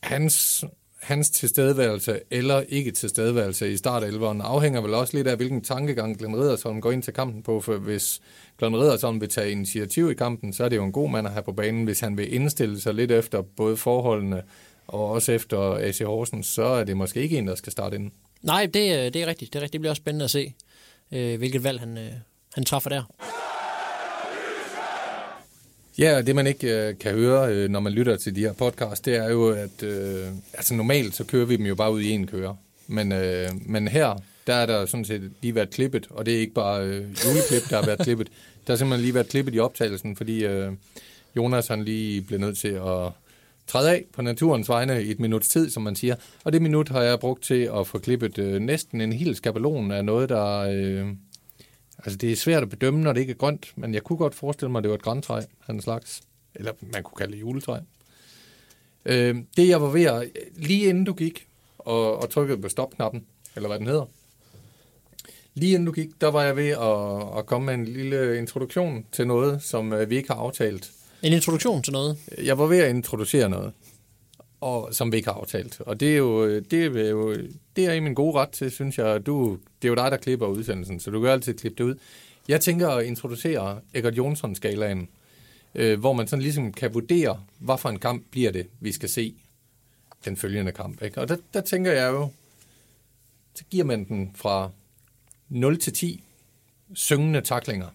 [SPEAKER 3] hans, hans tilstedeværelse eller ikke tilstedeværelse i startelveren afhænger vel også lidt af, hvilken tankegang Glenn Riddersholm går ind til kampen på, for hvis Glenn Riddersholm vil tage initiativ i kampen, så er det jo en god mand at have på banen. Hvis han vil indstille sig lidt efter både forholdene og også efter AC Horsens, så er det måske ikke en, der skal starte inden.
[SPEAKER 4] Nej, det, øh, det er rigtigt. Det, er rigtigt. det bliver også spændende at se, øh, hvilket valg han, øh, han træffer der.
[SPEAKER 3] Ja, og det man ikke øh, kan høre, øh, når man lytter til de her podcast, det er jo, at øh, altså normalt så kører vi dem jo bare ud i en kører. Men, øh, men her, der er der sådan set lige været klippet, og det er ikke bare øh, juleklip, der har været klippet. Der har simpelthen lige været klippet i optagelsen, fordi øh, Jonas han lige blev nødt til at træde af på naturens vegne i et minuts tid, som man siger. Og det minut har jeg brugt til at få klippet øh, næsten en hel skabelon af noget, der... Øh, altså det er svært at bedømme, når det ikke er grønt, men jeg kunne godt forestille mig, at det var et græntræ af en slags. Eller man kunne kalde det juletræ. Øh, det jeg var ved at... Lige inden du gik og, og trykkede på stopknappen, eller hvad den hedder, Lige inden du gik, der var jeg ved at, at komme med en lille introduktion til noget, som øh, vi ikke har aftalt.
[SPEAKER 4] En introduktion til noget.
[SPEAKER 3] Jeg var ved at introducere noget, og, som vi ikke har aftalt. Og det er jo, det er jo det er i min gode ret til, synes jeg. Du, det er jo dig, der klipper udsendelsen, så du kan altid klippe det ud. Jeg tænker at introducere Egert Jonsson-skalaen, øh, hvor man sådan ligesom kan vurdere, hvad for en kamp bliver det, vi skal se den følgende kamp. Ikke? Og der, der tænker jeg jo, så giver man den fra 0 til 10 syngende taklinger.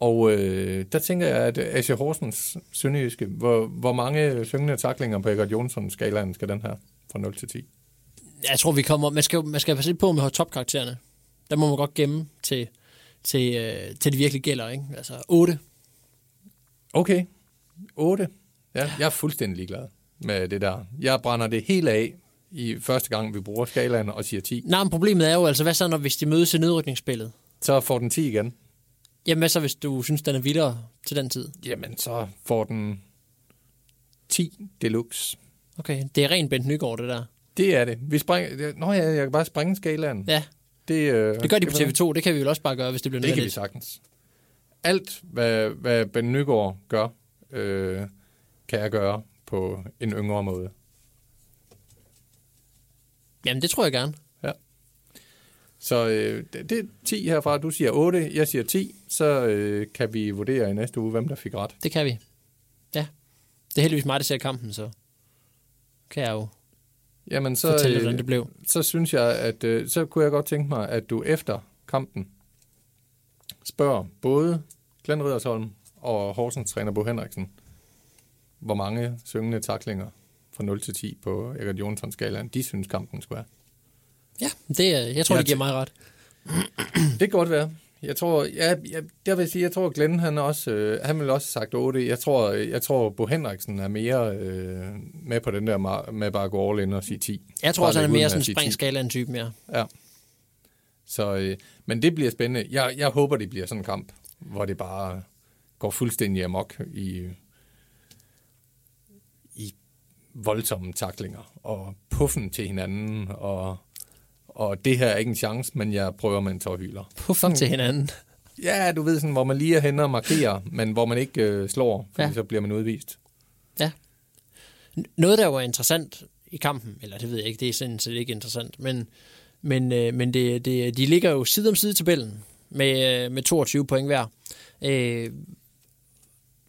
[SPEAKER 3] Og øh, der tænker jeg, at AC Horsens Sønderjyske, hvor, hvor mange syngende taklinger på Egert Jonsson skalaen skal den her fra 0 til 10?
[SPEAKER 4] Jeg tror, vi kommer... Man skal, man skal passe lidt på med topkaraktererne. Der må man godt gemme til, til, øh, til det virkelig gælder, ikke? Altså 8.
[SPEAKER 3] Okay, 8. Ja, jeg er fuldstændig ligeglad med det der. Jeg brænder det helt af i første gang, vi bruger skalaen og siger 10.
[SPEAKER 4] Nej, men problemet er jo altså, hvad så, når hvis de mødes i nedrykningsspillet?
[SPEAKER 3] Så får den 10 igen.
[SPEAKER 4] Jamen, hvad så, hvis du synes, den er vildere til den tid?
[SPEAKER 3] Jamen, så får den 10 deluxe.
[SPEAKER 4] Okay, det er rent Bent Nygaard, det der.
[SPEAKER 3] Det er det. Vi springer... Nå ja, jeg kan bare springe skalaen.
[SPEAKER 4] Ja,
[SPEAKER 3] Det, øh,
[SPEAKER 4] det gør de på
[SPEAKER 3] kan vi-
[SPEAKER 4] TV2. Det kan vi jo også bare gøre, hvis det bliver
[SPEAKER 3] Det kan vi
[SPEAKER 4] nødvendigt.
[SPEAKER 3] sagtens. Alt, hvad, hvad Ben Nygaard gør, øh, kan jeg gøre på en yngre måde.
[SPEAKER 4] Jamen, det tror jeg gerne.
[SPEAKER 3] Så øh, det, er 10 herfra. Du siger 8, jeg siger 10. Så øh, kan vi vurdere i næste uge, hvem der fik ret.
[SPEAKER 4] Det kan vi. Ja. Det er heldigvis mig, der ser kampen, så kan jeg jo
[SPEAKER 3] Jamen, så,
[SPEAKER 4] fortælle,
[SPEAKER 3] øh,
[SPEAKER 4] hvordan det blev.
[SPEAKER 3] så synes jeg, at øh, så kunne jeg godt tænke mig, at du efter kampen spørger både Glenn Riddersholm og Horsens træner Bo Henriksen, hvor mange syngende taklinger fra 0 til 10 på Egert Jonssons skalaen, de synes kampen skulle være.
[SPEAKER 4] Ja, det, er- jeg tror,
[SPEAKER 3] Jeg
[SPEAKER 4] det giver mig ret. [CLEARS THROAT]
[SPEAKER 3] Det kan godt være. Jeg tror, ja, jeg, jeg vil sige, jeg tror, Glenn, han, også, øh, han vil også have sagt 8. Jeg tror, jeg tror Bo Henriksen er mere øh, med på den der med bare at gå all in og sige 10.
[SPEAKER 4] Jeg tror
[SPEAKER 3] Bare
[SPEAKER 4] også, han er mere sådan
[SPEAKER 3] sige
[SPEAKER 4] spring
[SPEAKER 3] 10.
[SPEAKER 4] skala en type mere.
[SPEAKER 3] Ja. Så, øh, men det bliver spændende. Jeg, jeg håber, det bliver sådan en kamp, hvor det bare går fuldstændig amok i, i voldsomme taklinger og puffen til hinanden. Og, og det her er ikke en chance, men jeg prøver med en tårhyler.
[SPEAKER 4] Puffen til hinanden.
[SPEAKER 3] Ja, du ved sådan, hvor man lige er henne og markerer, men hvor man ikke øh, slår, fordi
[SPEAKER 4] Ja.
[SPEAKER 3] ja. så bliver man udvist.
[SPEAKER 4] Noget, der var interessant i kampen, eller det ved jeg ikke, det er sådan set ikke interessant, men, men, øh, men det, det, de ligger jo side om side i tabellen med, øh, med 22 point hver. Øh,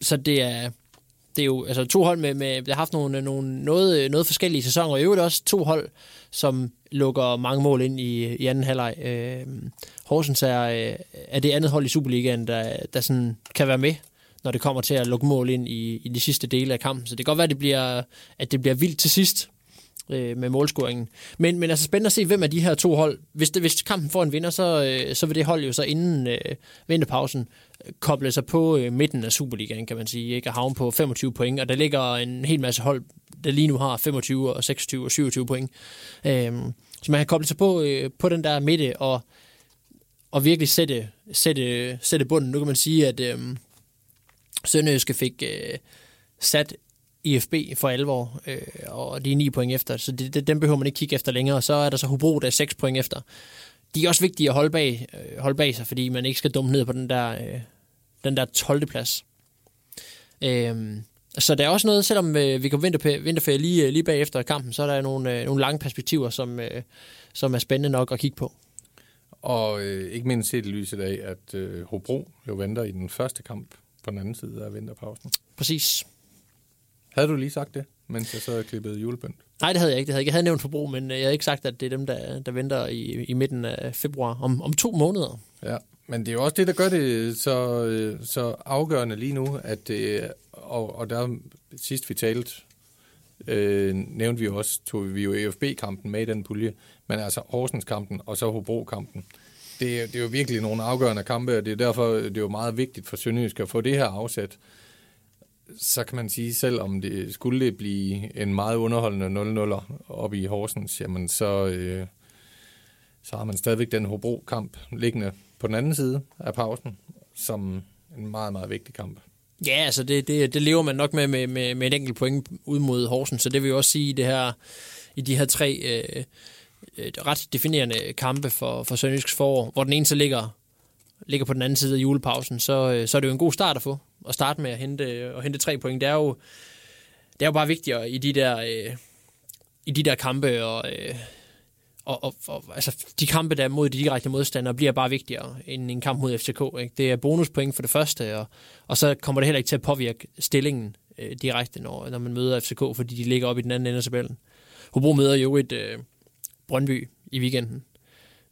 [SPEAKER 4] så det er, det er jo altså to hold med, med der har haft nogle, nogle noget, noget forskellige sæsoner, og i øvrigt også to hold, som lukker mange mål ind i, i anden halvleg. Øh, Horsens er, øh, er det andet hold i Superligaen, der, der sådan kan være med, når det kommer til at lukke mål ind i, i de sidste dele af kampen. Så det kan godt være, at det bliver, at det bliver vildt til sidst øh, med målscoringen. Men, men altså spændende at se, hvem af de her to hold, hvis, det, hvis kampen får en vinder, så, øh, så vil det hold jo så inden øh, vinterpausen øh, koble sig på øh, midten af Superligaen, kan man sige, ikke? og havne på 25 point, og der ligger en hel masse hold, der lige nu har 25 og 26 og 27 point. Øh, så man kan koble sig på, øh, på den der midte og, og virkelig sætte, sætte, sætte bunden. Nu kan man sige, at øh, Sønderjyske fik øh, sat IFB for alvor, øh, og de er 9 point efter, så det, det, dem behøver man ikke kigge efter længere. Så er der så Hobro, der er 6 point efter. De er også vigtige at holde bag, øh, holde bag sig, fordi man ikke skal dumme ned på den der, øh, den der 12. plads. Øh, Så der er også noget, selvom øh, vi går vinterferie, vinterferie lige, øh, lige bagefter kampen, så er der nogle, øh, nogle lange perspektiver, som, øh, som er spændende nok at kigge på.
[SPEAKER 3] Og øh, ikke mindst set i lyset af, at øh, Hobro jo venter i den første kamp på den anden side af vinterpausen.
[SPEAKER 4] Præcis.
[SPEAKER 3] Havde du lige sagt det, mens jeg så klippede julepynt?
[SPEAKER 4] Nej, det havde jeg ikke. Det havde jeg, ikke. jeg havde nævnt forbrug, men øh, jeg havde ikke sagt, at det er dem, der, der venter i, i midten af februar om, om to måneder.
[SPEAKER 3] Ja, men det er jo også det, der gør det så, øh, så afgørende lige nu, at det, og, og der sidst vi talte, øh, nævnte vi også, tog vi jo EFB-kampen med i den pulje, men altså Horsens-kampen og så Hobro-kampen. Det, er- det er jo virkelig nogle afgørende kampe, og det er derfor, det er jo meget vigtigt for Sønderjysk at få det her afsat. Så kan man sige, selv om det skulle det blive en meget underholdende 0-0'er oppe i Horsens, jamen så, øh, så har man stadigvæk den Hobro-kamp liggende på den anden side af pausen, som en meget, meget vigtig kamp.
[SPEAKER 4] Ja, altså det, det, det lever man nok med, med, med, med et enkelt point ud mod Horsens, så det vil jo også sige i, det her, i de her tre øh, øh ret definerende kampe for, for Sønderjysk forår, hvor den ene så ligger, ligger på den anden side af julepausen, så, øh, så er det jo en god start at få, at starte med at hente, øh, at hente tre point. Det er jo, det er jo bare vigtigere i de der, øh, i de der kampe, og, øh, og, og, og altså, de kampe, der er mod de direkte modstandere, bliver bare vigtigere end en kamp mod FCK. Ikke? Det er bonuspoint for det første, og, og så kommer det heller ikke til at påvirke stillingen øh, direkte, når, når man møder FCK, fordi de ligger oppe i den anden ende af tabellen. Hobro møder jo et øh, Brøndby i weekenden,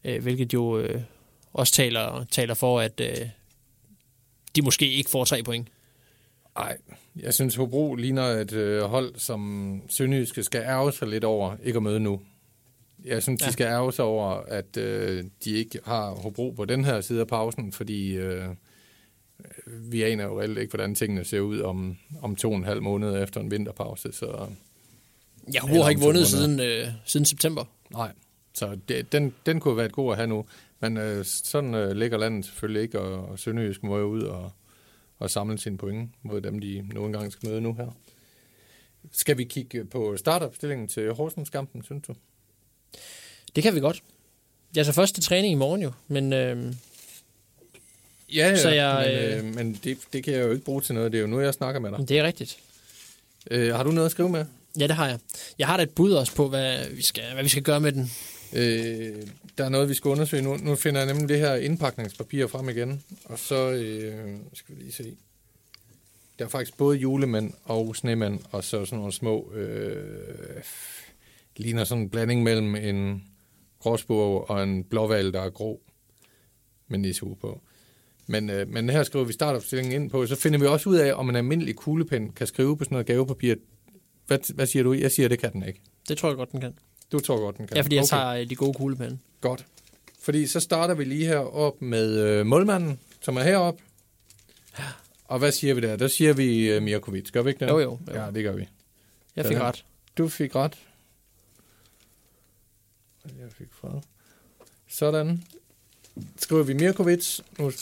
[SPEAKER 4] øh, hvilket jo øh, også taler, taler for, at øh, de måske ikke får tre point.
[SPEAKER 3] Nej, jeg synes Hobro ligner et øh, hold, som Sønderjyske skal ærge sig lidt over ikke at møde nu. Jeg synes, ja. De skal ærge sig over, at øh, de ikke har Hobro på den her side af pausen, fordi øh, vi aner jo reelt ikke, hvordan tingene ser ud om, om to og en halv måned efter en vinterpause. Så
[SPEAKER 4] Ja, Hobro har ikke vundet siden, øh, siden september.
[SPEAKER 3] nej, så det, den, den kunne have været god at have nu. Men øh, sådan øh, ligger landet selvfølgelig ikke, og, og Sønderjysk må jo ud og, og samle sine point mod dem, de nu engang skal møde nu her. Skal vi kigge på startopstillingen til Horsens-kampen, synes du?
[SPEAKER 4] Det kan vi godt. Jeg er så først til træning i morgen jo, men øh,
[SPEAKER 3] Ja, ja
[SPEAKER 4] Så jeg,
[SPEAKER 3] men, øh, men det, det kan jeg jo ikke bruge til noget. Det er jo nu, jeg snakker med dig.
[SPEAKER 4] det er rigtigt.
[SPEAKER 3] Øh, har du noget at skrive med?
[SPEAKER 4] Ja, det har jeg. Jeg har da et bud også på, hvad vi skal, hvad vi skal gøre med den.
[SPEAKER 3] Øh, der er noget, vi skal undersøge nu. Nu finder jeg nemlig det her indpakningspapir frem igen. Og så øh, skal vi lige se. Der er faktisk både julemænd og snemænd, og så sådan nogle små... Øh, ligner sådan en blanding mellem en gråsbog og en blåval, der er grå med nissehue på. Men, øh, men her skriver vi startopstillingen ind på, så finder vi også ud af, om en almindelig kuglepen kan skrive på sådan noget gavepapir. Hvad, hvad siger du? Jeg siger, det kan den ikke.
[SPEAKER 4] Det tror jeg godt, den kan.
[SPEAKER 3] Du tror godt, den kan.
[SPEAKER 4] Ja, fordi jeg
[SPEAKER 3] Okay.
[SPEAKER 4] tager øh, de gode kuglepinde.
[SPEAKER 3] Godt. Fordi så starter vi lige her op med øh, målmanden, som er heroppe. Og hvad siger vi der? Der siger vi øh, Mirkovic. Gør vi ikke det?
[SPEAKER 4] Jo, jo, jo.
[SPEAKER 3] Ja, det gør vi.
[SPEAKER 4] Jeg fik
[SPEAKER 3] Ja.
[SPEAKER 4] ret.
[SPEAKER 3] Du fik ret. Jeg fik fra. Sådan. Skriver vi Mirkovic. Nu,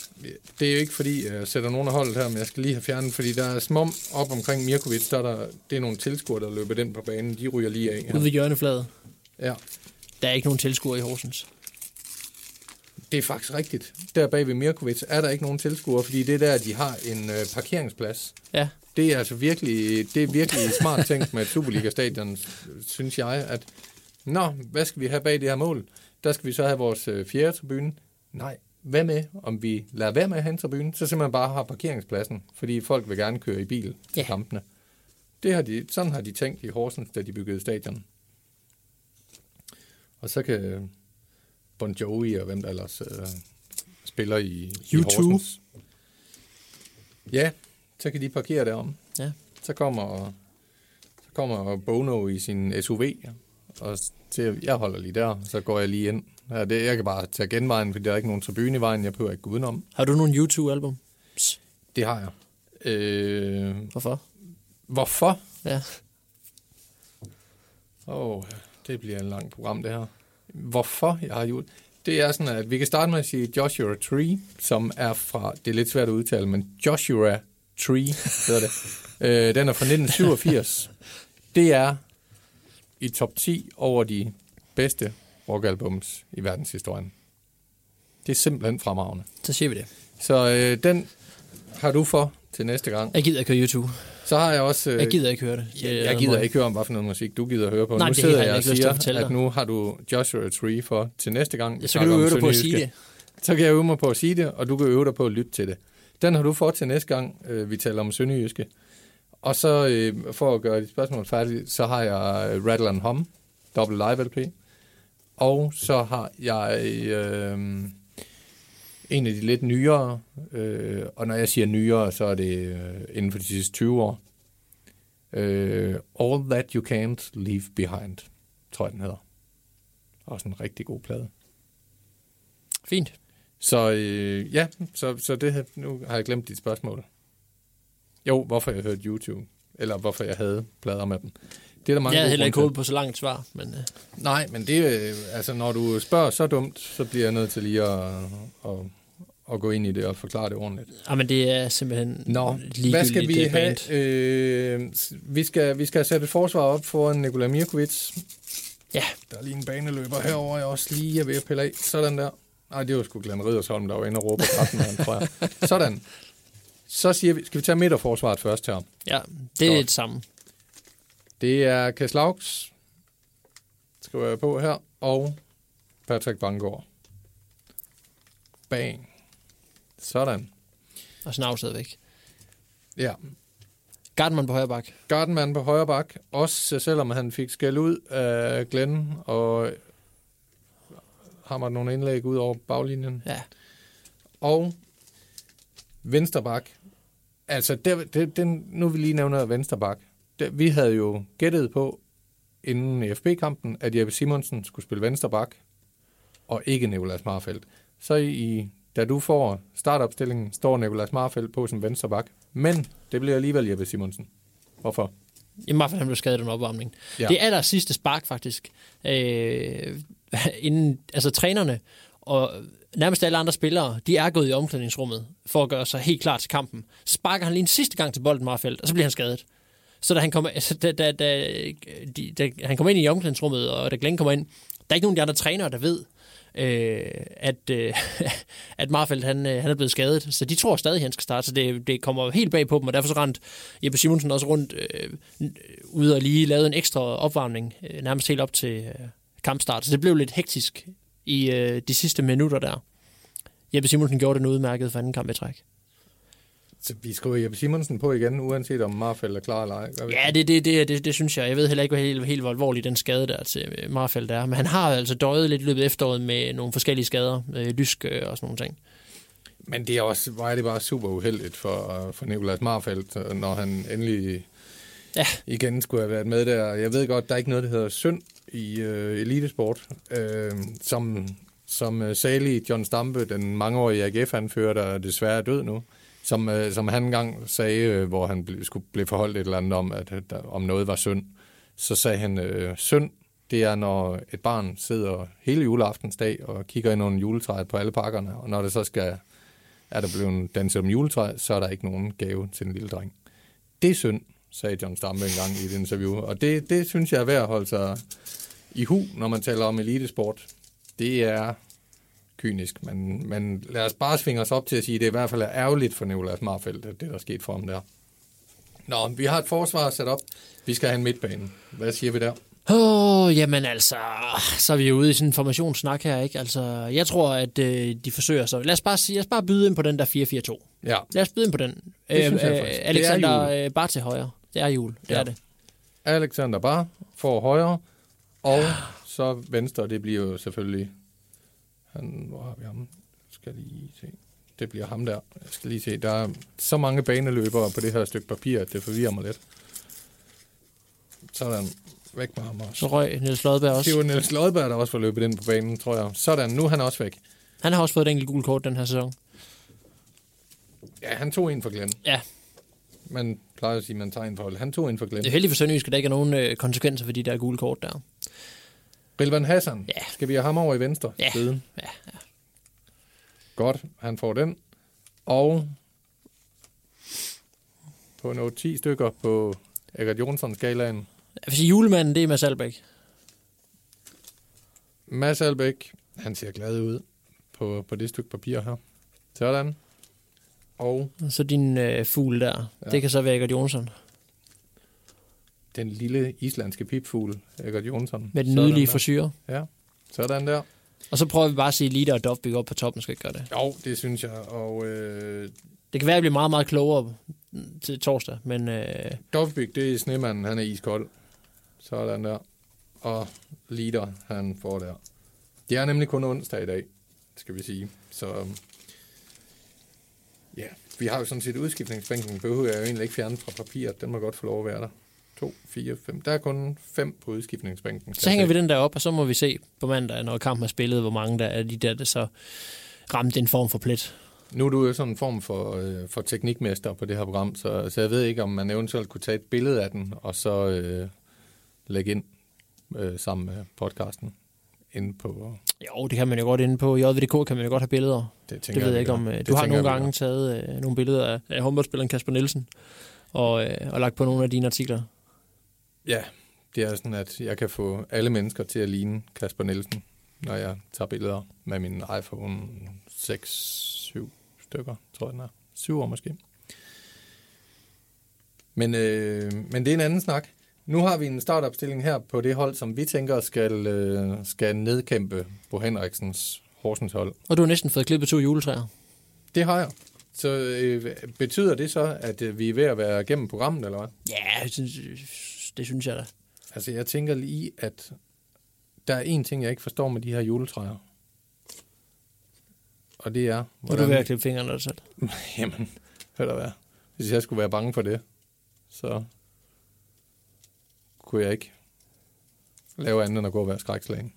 [SPEAKER 3] det er jo ikke fordi, jeg sætter nogen af holdet her, men jeg skal lige have fjernet, fordi der er smom op omkring Mirkovic, der er der, det er nogle tilskuere, der løber den på banen. De ryger lige af.
[SPEAKER 4] Ude
[SPEAKER 3] Her.
[SPEAKER 4] ved hjørnefladet.
[SPEAKER 3] Ja.
[SPEAKER 4] Der er ikke nogen tilskuere i Horsens.
[SPEAKER 3] Det er faktisk rigtigt. Der bag ved Mirkovic er der ikke nogen tilskuere, fordi det er der, de har en øh, parkeringsplads.
[SPEAKER 4] Ja,
[SPEAKER 3] Det er altså virkelig, det er virkelig smart tænkt med Superliga-stadion, synes jeg, at nå, hvad skal vi have bag det her mål? Der skal vi så have vores øh, fjerde tribune. Nej, hvad med, om vi lader være med at have en tribune, så simpelthen bare har parkeringspladsen, fordi folk vil gerne køre i bil til
[SPEAKER 4] Ja.
[SPEAKER 3] kampene. Det har de, sådan har de tænkt i Horsens, da de byggede stadion. Og så kan Bon Jovi og hvem der ellers øh, spiller i, i
[SPEAKER 4] U2.
[SPEAKER 3] Horsens. Ja, så kan de parkere derom.
[SPEAKER 4] Ja.
[SPEAKER 3] Så kommer, så kommer Bono i sin SUV, og siger, jeg holder lige der, så går jeg lige ind. Ja, det, jeg kan bare tage genvejen, fordi der er ikke nogen tribune i vejen, jeg behøver ikke gå udenom.
[SPEAKER 4] har du nogle YouTube-album?
[SPEAKER 3] Det har jeg. Øh,
[SPEAKER 4] Hvorfor?
[SPEAKER 3] hvorfor?
[SPEAKER 4] Ja.
[SPEAKER 3] Åh, oh, det bliver en lang program, det her. Hvorfor jeg har gjort det er sådan, at vi kan starte med at sige Joshua Tree, som er fra, det er lidt svært at udtale, men Joshua Tree hedder det. [LAUGHS] øh, den er fra 1987. Det er i top 10 over de bedste rockalbums i verdenshistorien. Det er simpelthen fremragende.
[SPEAKER 4] Så siger vi det.
[SPEAKER 3] Så øh, den har du for til næste gang.
[SPEAKER 4] Jeg gider ikke høre YouTube.
[SPEAKER 3] Så har jeg også... øh,
[SPEAKER 4] Jeg gider ikke høre det.
[SPEAKER 3] Jeg, jeg gider ikke høre om, hvad for noget musik du gider høre på.
[SPEAKER 4] Nej,
[SPEAKER 3] nu
[SPEAKER 4] det
[SPEAKER 3] sidder
[SPEAKER 4] jeg
[SPEAKER 3] jeg og siger, at nu har du Joshua Tree for til næste gang. vi
[SPEAKER 4] Så kan du øve dig på at sige det.
[SPEAKER 3] Så kan jeg øve mig på at sige det, og du kan øve dig på at lytte til det. Den har du fået til næste gang, øh, vi taler om sønderjyske. Og så øh, for at gøre dit spørgsmål færdigt, så har jeg øh, Rattle and Hum, dobbelt live LP. Og så har jeg øh, en af de lidt nyere, øh, og når jeg siger nyere, så er det øh, inden for de sidste 20 år. Øh, All That You Can't Leave Behind, tror jeg den hedder. Også en rigtig god plade.
[SPEAKER 4] Fint.
[SPEAKER 3] Så øh, ja, så, så det her, nu har jeg glemt dit spørgsmål. Jo, hvorfor jeg hørte YouTube, eller hvorfor jeg havde plader med dem. Det er der mange
[SPEAKER 4] Jeg havde heller ikke hovedet på så langt svar, men øh.
[SPEAKER 3] Nej, men det øh, altså når du spørger så dumt, så bliver jeg nødt til lige at, at, at gå ind i det og forklare det ordentligt.
[SPEAKER 4] ah, men det er simpelthen
[SPEAKER 3] Nå, hvad skal vi
[SPEAKER 4] øh,
[SPEAKER 3] have?
[SPEAKER 4] band.
[SPEAKER 3] Øh, vi, skal, vi skal sætte et forsvar op for Nikola Mirkovic.
[SPEAKER 4] Ja.
[SPEAKER 3] Der er lige en baneløber herover, jeg også lige er ved at pille af. Sådan der. Nej, det var sgu Glenn Riddersholm, der var inde og råbe på 13 mand, tror jeg. Sådan. Så siger vi, skal vi tage midterforsvaret først her.
[SPEAKER 4] Ja, det er
[SPEAKER 3] Godt.
[SPEAKER 4] det samme.
[SPEAKER 3] Det er Keslaugs, skriver jeg på her, og Patrick Bangor. Bang. Sådan.
[SPEAKER 4] Og snavset væk.
[SPEAKER 3] Ja,
[SPEAKER 4] Gartman på højre bak.
[SPEAKER 3] Gardenman på højre bak, også selvom han fik skæld ud af Glenn, og hammer nogle indlæg ud over baglinjen.
[SPEAKER 4] Ja.
[SPEAKER 3] Og venstre bak. Altså, det, det, den, nu vil vi lige nævne venstre bak. Det, vi havde jo gættet på, inden FB-kampen, at Jeppe Simonsen skulle spille venstre bak, og ikke Nicolas Marfeldt. Så i, da du får startopstillingen, står Nicolas Marfeldt på som venstre bak. Men det bliver alligevel Jeppe Simonsen. Hvorfor?
[SPEAKER 4] I hvert fald, han blev skadet under opvarmning.
[SPEAKER 3] Ja.
[SPEAKER 4] Det er aller sidste spark, faktisk. Øh, inden, altså trænerne og nærmest alle andre spillere, de er gået i omklædningsrummet for at gøre sig helt klar til kampen. Så sparker han lige en sidste gang til bolden Marfeldt, og så bliver han skadet. Så da han kommer, altså, da, da, da, de, da han kommer ind i omklædningsrummet, og da Glenn kommer ind, der er ikke nogen af de andre trænere, der ved, øh, at, øh, [LAUGHS] at Marfeldt han, øh, han er blevet skadet. Så de tror stadig, at han skal starte, så det, det kommer helt bag på dem, og derfor så rent Jeppe Simonsen også rundt øh, ud og lige lavede en ekstra opvarmning, øh, nærmest helt op til øh, kampstart. Så det blev lidt hektisk i øh, de sidste minutter der. Jeppe Simonsen gjorde den udmærket for anden kamp i træk.
[SPEAKER 3] Så vi skriver Jeppe Simonsen på igen, uanset om Marfeldt er klar eller ej.
[SPEAKER 4] Ja, det, det, det, det, det synes jeg. Jeg ved heller ikke, hvor helt, helt hvor alvorlig den skade der til øh, Marfeldt er. Men han har altså døjet lidt i løbet af efteråret med nogle forskellige skader. Øh, lysk øh, og sådan nogle ting.
[SPEAKER 3] Men det er også, er det bare super uheldigt for, for Nicolas Marfeldt, når han endelig
[SPEAKER 4] Ja.
[SPEAKER 3] igen skulle have været med der. Jeg ved godt, der er ikke noget, der hedder synd i øh, elitesport. Øh, som som øh, salig John Stampe, den mangeårige AGF-anfører, der desværre er død nu, som, øh, som han engang sagde, øh, hvor han ble, skulle blive forholdt et eller andet om, at at der, om noget var synd, så sagde han, øh, synd, det er, når et barn sidder hele juleaftensdag og kigger ind under juletræet på alle pakkerne, og når det så skal, er der blevet danset om juletræet, så er der ikke nogen gave til den lille dreng. Det er synd, sagde John Stampe engang i et interview, og det, det synes jeg er værd at holde sig i hu, når man taler om elitesport. Det er kynisk, men, men lad os bare svinge os op til at sige, at det i hvert fald er ærgerligt for Nicolas Marfeldt, at det der er sket for ham der. Nå, vi har et forsvar sat op. Vi skal have en midtbane. Hvad siger vi der?
[SPEAKER 4] Åh, oh, jamen altså, så er vi jo ude i sådan en formationssnak her, ikke? Altså, jeg tror, at øh, de forsøger så. Lad os bare sige, lad os bare byde ind på den der 4-4-2.
[SPEAKER 3] Ja,
[SPEAKER 4] Lad os byde ind på den.
[SPEAKER 3] Det synes jeg faktisk. Det er
[SPEAKER 4] Alexander øh, bare til højre. Det er jul, det
[SPEAKER 3] Ja.
[SPEAKER 4] er det.
[SPEAKER 3] Alexander Bar får højre, og så venstre, det bliver jo selvfølgelig... Han, hvor har vi ham? Skal lige se. Det bliver ham der. Jeg skal lige se. Der er så mange baneløbere på det her stykke papir, at det forvirrer mig lidt. Sådan. Væk med ham også.
[SPEAKER 4] Så røg Niels Lodberg også.
[SPEAKER 3] Det var Niels Lodberg, der også var løbet ind på banen, tror jeg. Sådan, nu er han også væk.
[SPEAKER 4] Han har også fået et enkelt gul kort den her sæson.
[SPEAKER 3] Ja, han tog en for Glenn.
[SPEAKER 4] Ja,
[SPEAKER 3] Man plejer at sige, at man tager en for hold. Han tog en for Glenn.
[SPEAKER 4] det er heldigt for Sønderjysk, at der ikke er nogen øh, konsekvenser for de der gule kort der.
[SPEAKER 3] Rilvan Hassan.
[SPEAKER 4] Ja.
[SPEAKER 3] Skal vi have ham over i venstre
[SPEAKER 4] Ja.
[SPEAKER 3] side?
[SPEAKER 4] Ja, ja.
[SPEAKER 3] Godt, han får den. Og på noget 10 stykker på Egert Jonsson-skalaen.
[SPEAKER 4] Jeg vil sige, julemanden, det er Mads Albeck.
[SPEAKER 3] Mads Albeck, han ser glad ud på, på det stykke papir her. Sådan. Og
[SPEAKER 4] så din øh, fugl der.
[SPEAKER 3] Ja.
[SPEAKER 4] Det kan så være Egert Jonsson.
[SPEAKER 3] Den lille islandske pipfugl, Egert Jonsson.
[SPEAKER 4] Med den nydelige frisyr.
[SPEAKER 3] Ja, sådan der.
[SPEAKER 4] Og så prøver vi bare at sige Lita og Dovbyk op på toppen, skal ikke gøre det.
[SPEAKER 3] Jo, det synes jeg. Og øh,
[SPEAKER 4] Det kan være, at jeg bliver meget, meget klogere til torsdag, men øh,
[SPEAKER 3] Dovbyk, det er snemanden, han er iskold. Sådan der. Og Lider, han får der. Det er nemlig kun onsdag i dag, skal vi sige. Så øhm, ja, vi har jo sådan set udskiftningsbænken, behøver jeg jo egentlig ikke fjerne fra papiret. Den må godt få lov at være der. 2, 4, 5. Der er kun 5 på udskiftningsbænken.
[SPEAKER 4] så hænger vi den der op, og så må vi se på mandag, når kampen er spillet, hvor mange der er de der, der så ramte en form for plet.
[SPEAKER 3] Nu er du jo sådan en form for, øh, for teknikmester på det her program, så, så jeg ved ikke, om man eventuelt kunne tage et billede af den, og så øh, lægge ind øh, sammen med podcasten inde på...
[SPEAKER 4] Jo, det kan man jo godt inde på. JVDK kan man jo godt have billeder.
[SPEAKER 3] Det,
[SPEAKER 4] Det ved jeg
[SPEAKER 3] vi
[SPEAKER 4] ikke om. øh, Du har nogle
[SPEAKER 3] jeg,
[SPEAKER 4] gange taget øh, nogle billeder af, af håndboldspilleren Kasper Nielsen og, øh, og lagt på nogle af dine artikler.
[SPEAKER 3] Ja, det er sådan, at jeg kan få alle mennesker til at ligne Kasper Nielsen, når jeg tager billeder med min iPhone 6-7 stykker, tror jeg den er. 7 år måske. Men, øh, men det er en anden snak. Nu har vi en startopstilling her på det hold, som vi tænker skal, øh, skal nedkæmpe Bo Henriksens Horsens hold.
[SPEAKER 4] Og du har næsten fået klippet to juletræer.
[SPEAKER 3] Det har jeg. Så øh, betyder det så, at øh, vi er ved at være igennem programmet, eller hvad?
[SPEAKER 4] Ja, det synes jeg da.
[SPEAKER 3] Altså, jeg tænker lige, at der er en ting, jeg ikke forstår med de her juletræer. Og det er,
[SPEAKER 4] Hvor du er ved at klippe fingrene dig selv. [LAUGHS]
[SPEAKER 3] Jamen, hør da være. Hvis jeg skulle være bange for det, så kunne jeg ikke lave andet end at gå og være skrækslagen.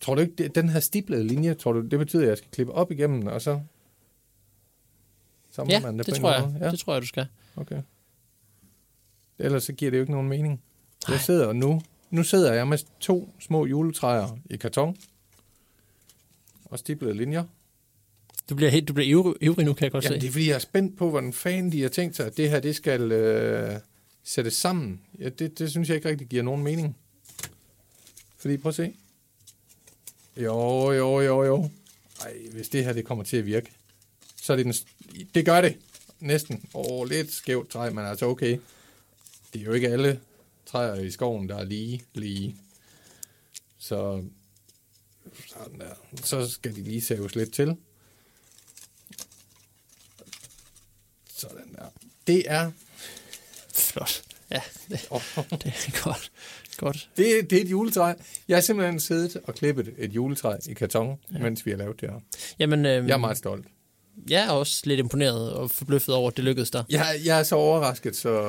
[SPEAKER 3] Tror du ikke, det, den her stiplede linje, tror du, det betyder, at jeg skal klippe op igennem, og så samler
[SPEAKER 4] Ja,
[SPEAKER 3] man det,
[SPEAKER 4] det,
[SPEAKER 3] på
[SPEAKER 4] tror jeg.
[SPEAKER 3] måde?
[SPEAKER 4] Det tror jeg, du skal.
[SPEAKER 3] Okay. Ellers så giver det jo ikke nogen mening. Jeg sidder nu, nu sidder jeg med to små juletræer i karton og stiplede linjer.
[SPEAKER 4] Du bliver, helt, du bliver ivrig, ivrig nu, kan jeg godt
[SPEAKER 3] Jamen, det
[SPEAKER 4] se.
[SPEAKER 3] er fordi, jeg er spændt på, hvordan fanden de har tænkt sig, at det her, det skal øh, sættes sammen. Ja, det, det synes jeg ikke rigtig giver nogen mening. Fordi, prøv at se. Jo, jo, jo, jo. Ej, hvis det her, det kommer til at virke, så er det den... Det gør det. Næsten. Åh, lidt skævt træ, men altså okay. Det er jo ikke alle træer i skoven, der er lige, lige. Så, sådan der. så skal de lige saves lidt til. Sådan der. Det er,
[SPEAKER 4] Flot. Ja, det,
[SPEAKER 3] oh,
[SPEAKER 4] det er godt. godt.
[SPEAKER 3] det, det er et juletræ. Jeg har simpelthen siddet og klippet et juletræ i karton, ja. mens vi har lavet det her.
[SPEAKER 4] Jamen, øhm,
[SPEAKER 3] Jeg er meget stolt.
[SPEAKER 4] Jeg er også lidt imponeret og forbløffet over, at det lykkedes dig.
[SPEAKER 3] Jeg, jeg er så overrasket, så,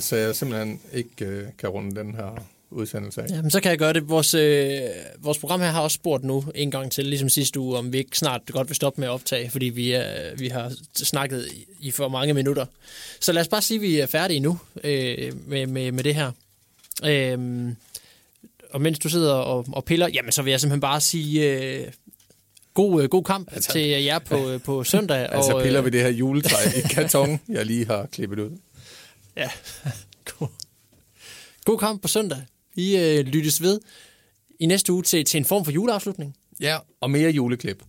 [SPEAKER 3] så jeg simpelthen ikke øh, kan runde den her udsendelse af.
[SPEAKER 4] Ja, men så kan jeg gøre det. Vores, øh, vores program her har også spurgt nu en gang til, ligesom sidste uge, om vi ikke snart godt vil stoppe med at optage, fordi vi, er, vi har snakket i, i for mange minutter. Så lad os bare sige, at vi er færdige nu øh, med, med, med det her. Øh, og mens du sidder og, og piller, jamen så vil jeg simpelthen bare sige øh, god, øh, god kamp
[SPEAKER 3] altså,
[SPEAKER 4] til jer på, øh, på søndag. [LAUGHS]
[SPEAKER 3] Altså
[SPEAKER 4] og,
[SPEAKER 3] piller
[SPEAKER 4] øh,
[SPEAKER 3] vi det her juletræ i [LAUGHS] karton, jeg lige har klippet ud.
[SPEAKER 4] Ja, [LAUGHS] god. God kamp på søndag. Vi øh, lyttes ved i næste uge til, til en form for juleafslutning.
[SPEAKER 3] Ja, og mere juleklip.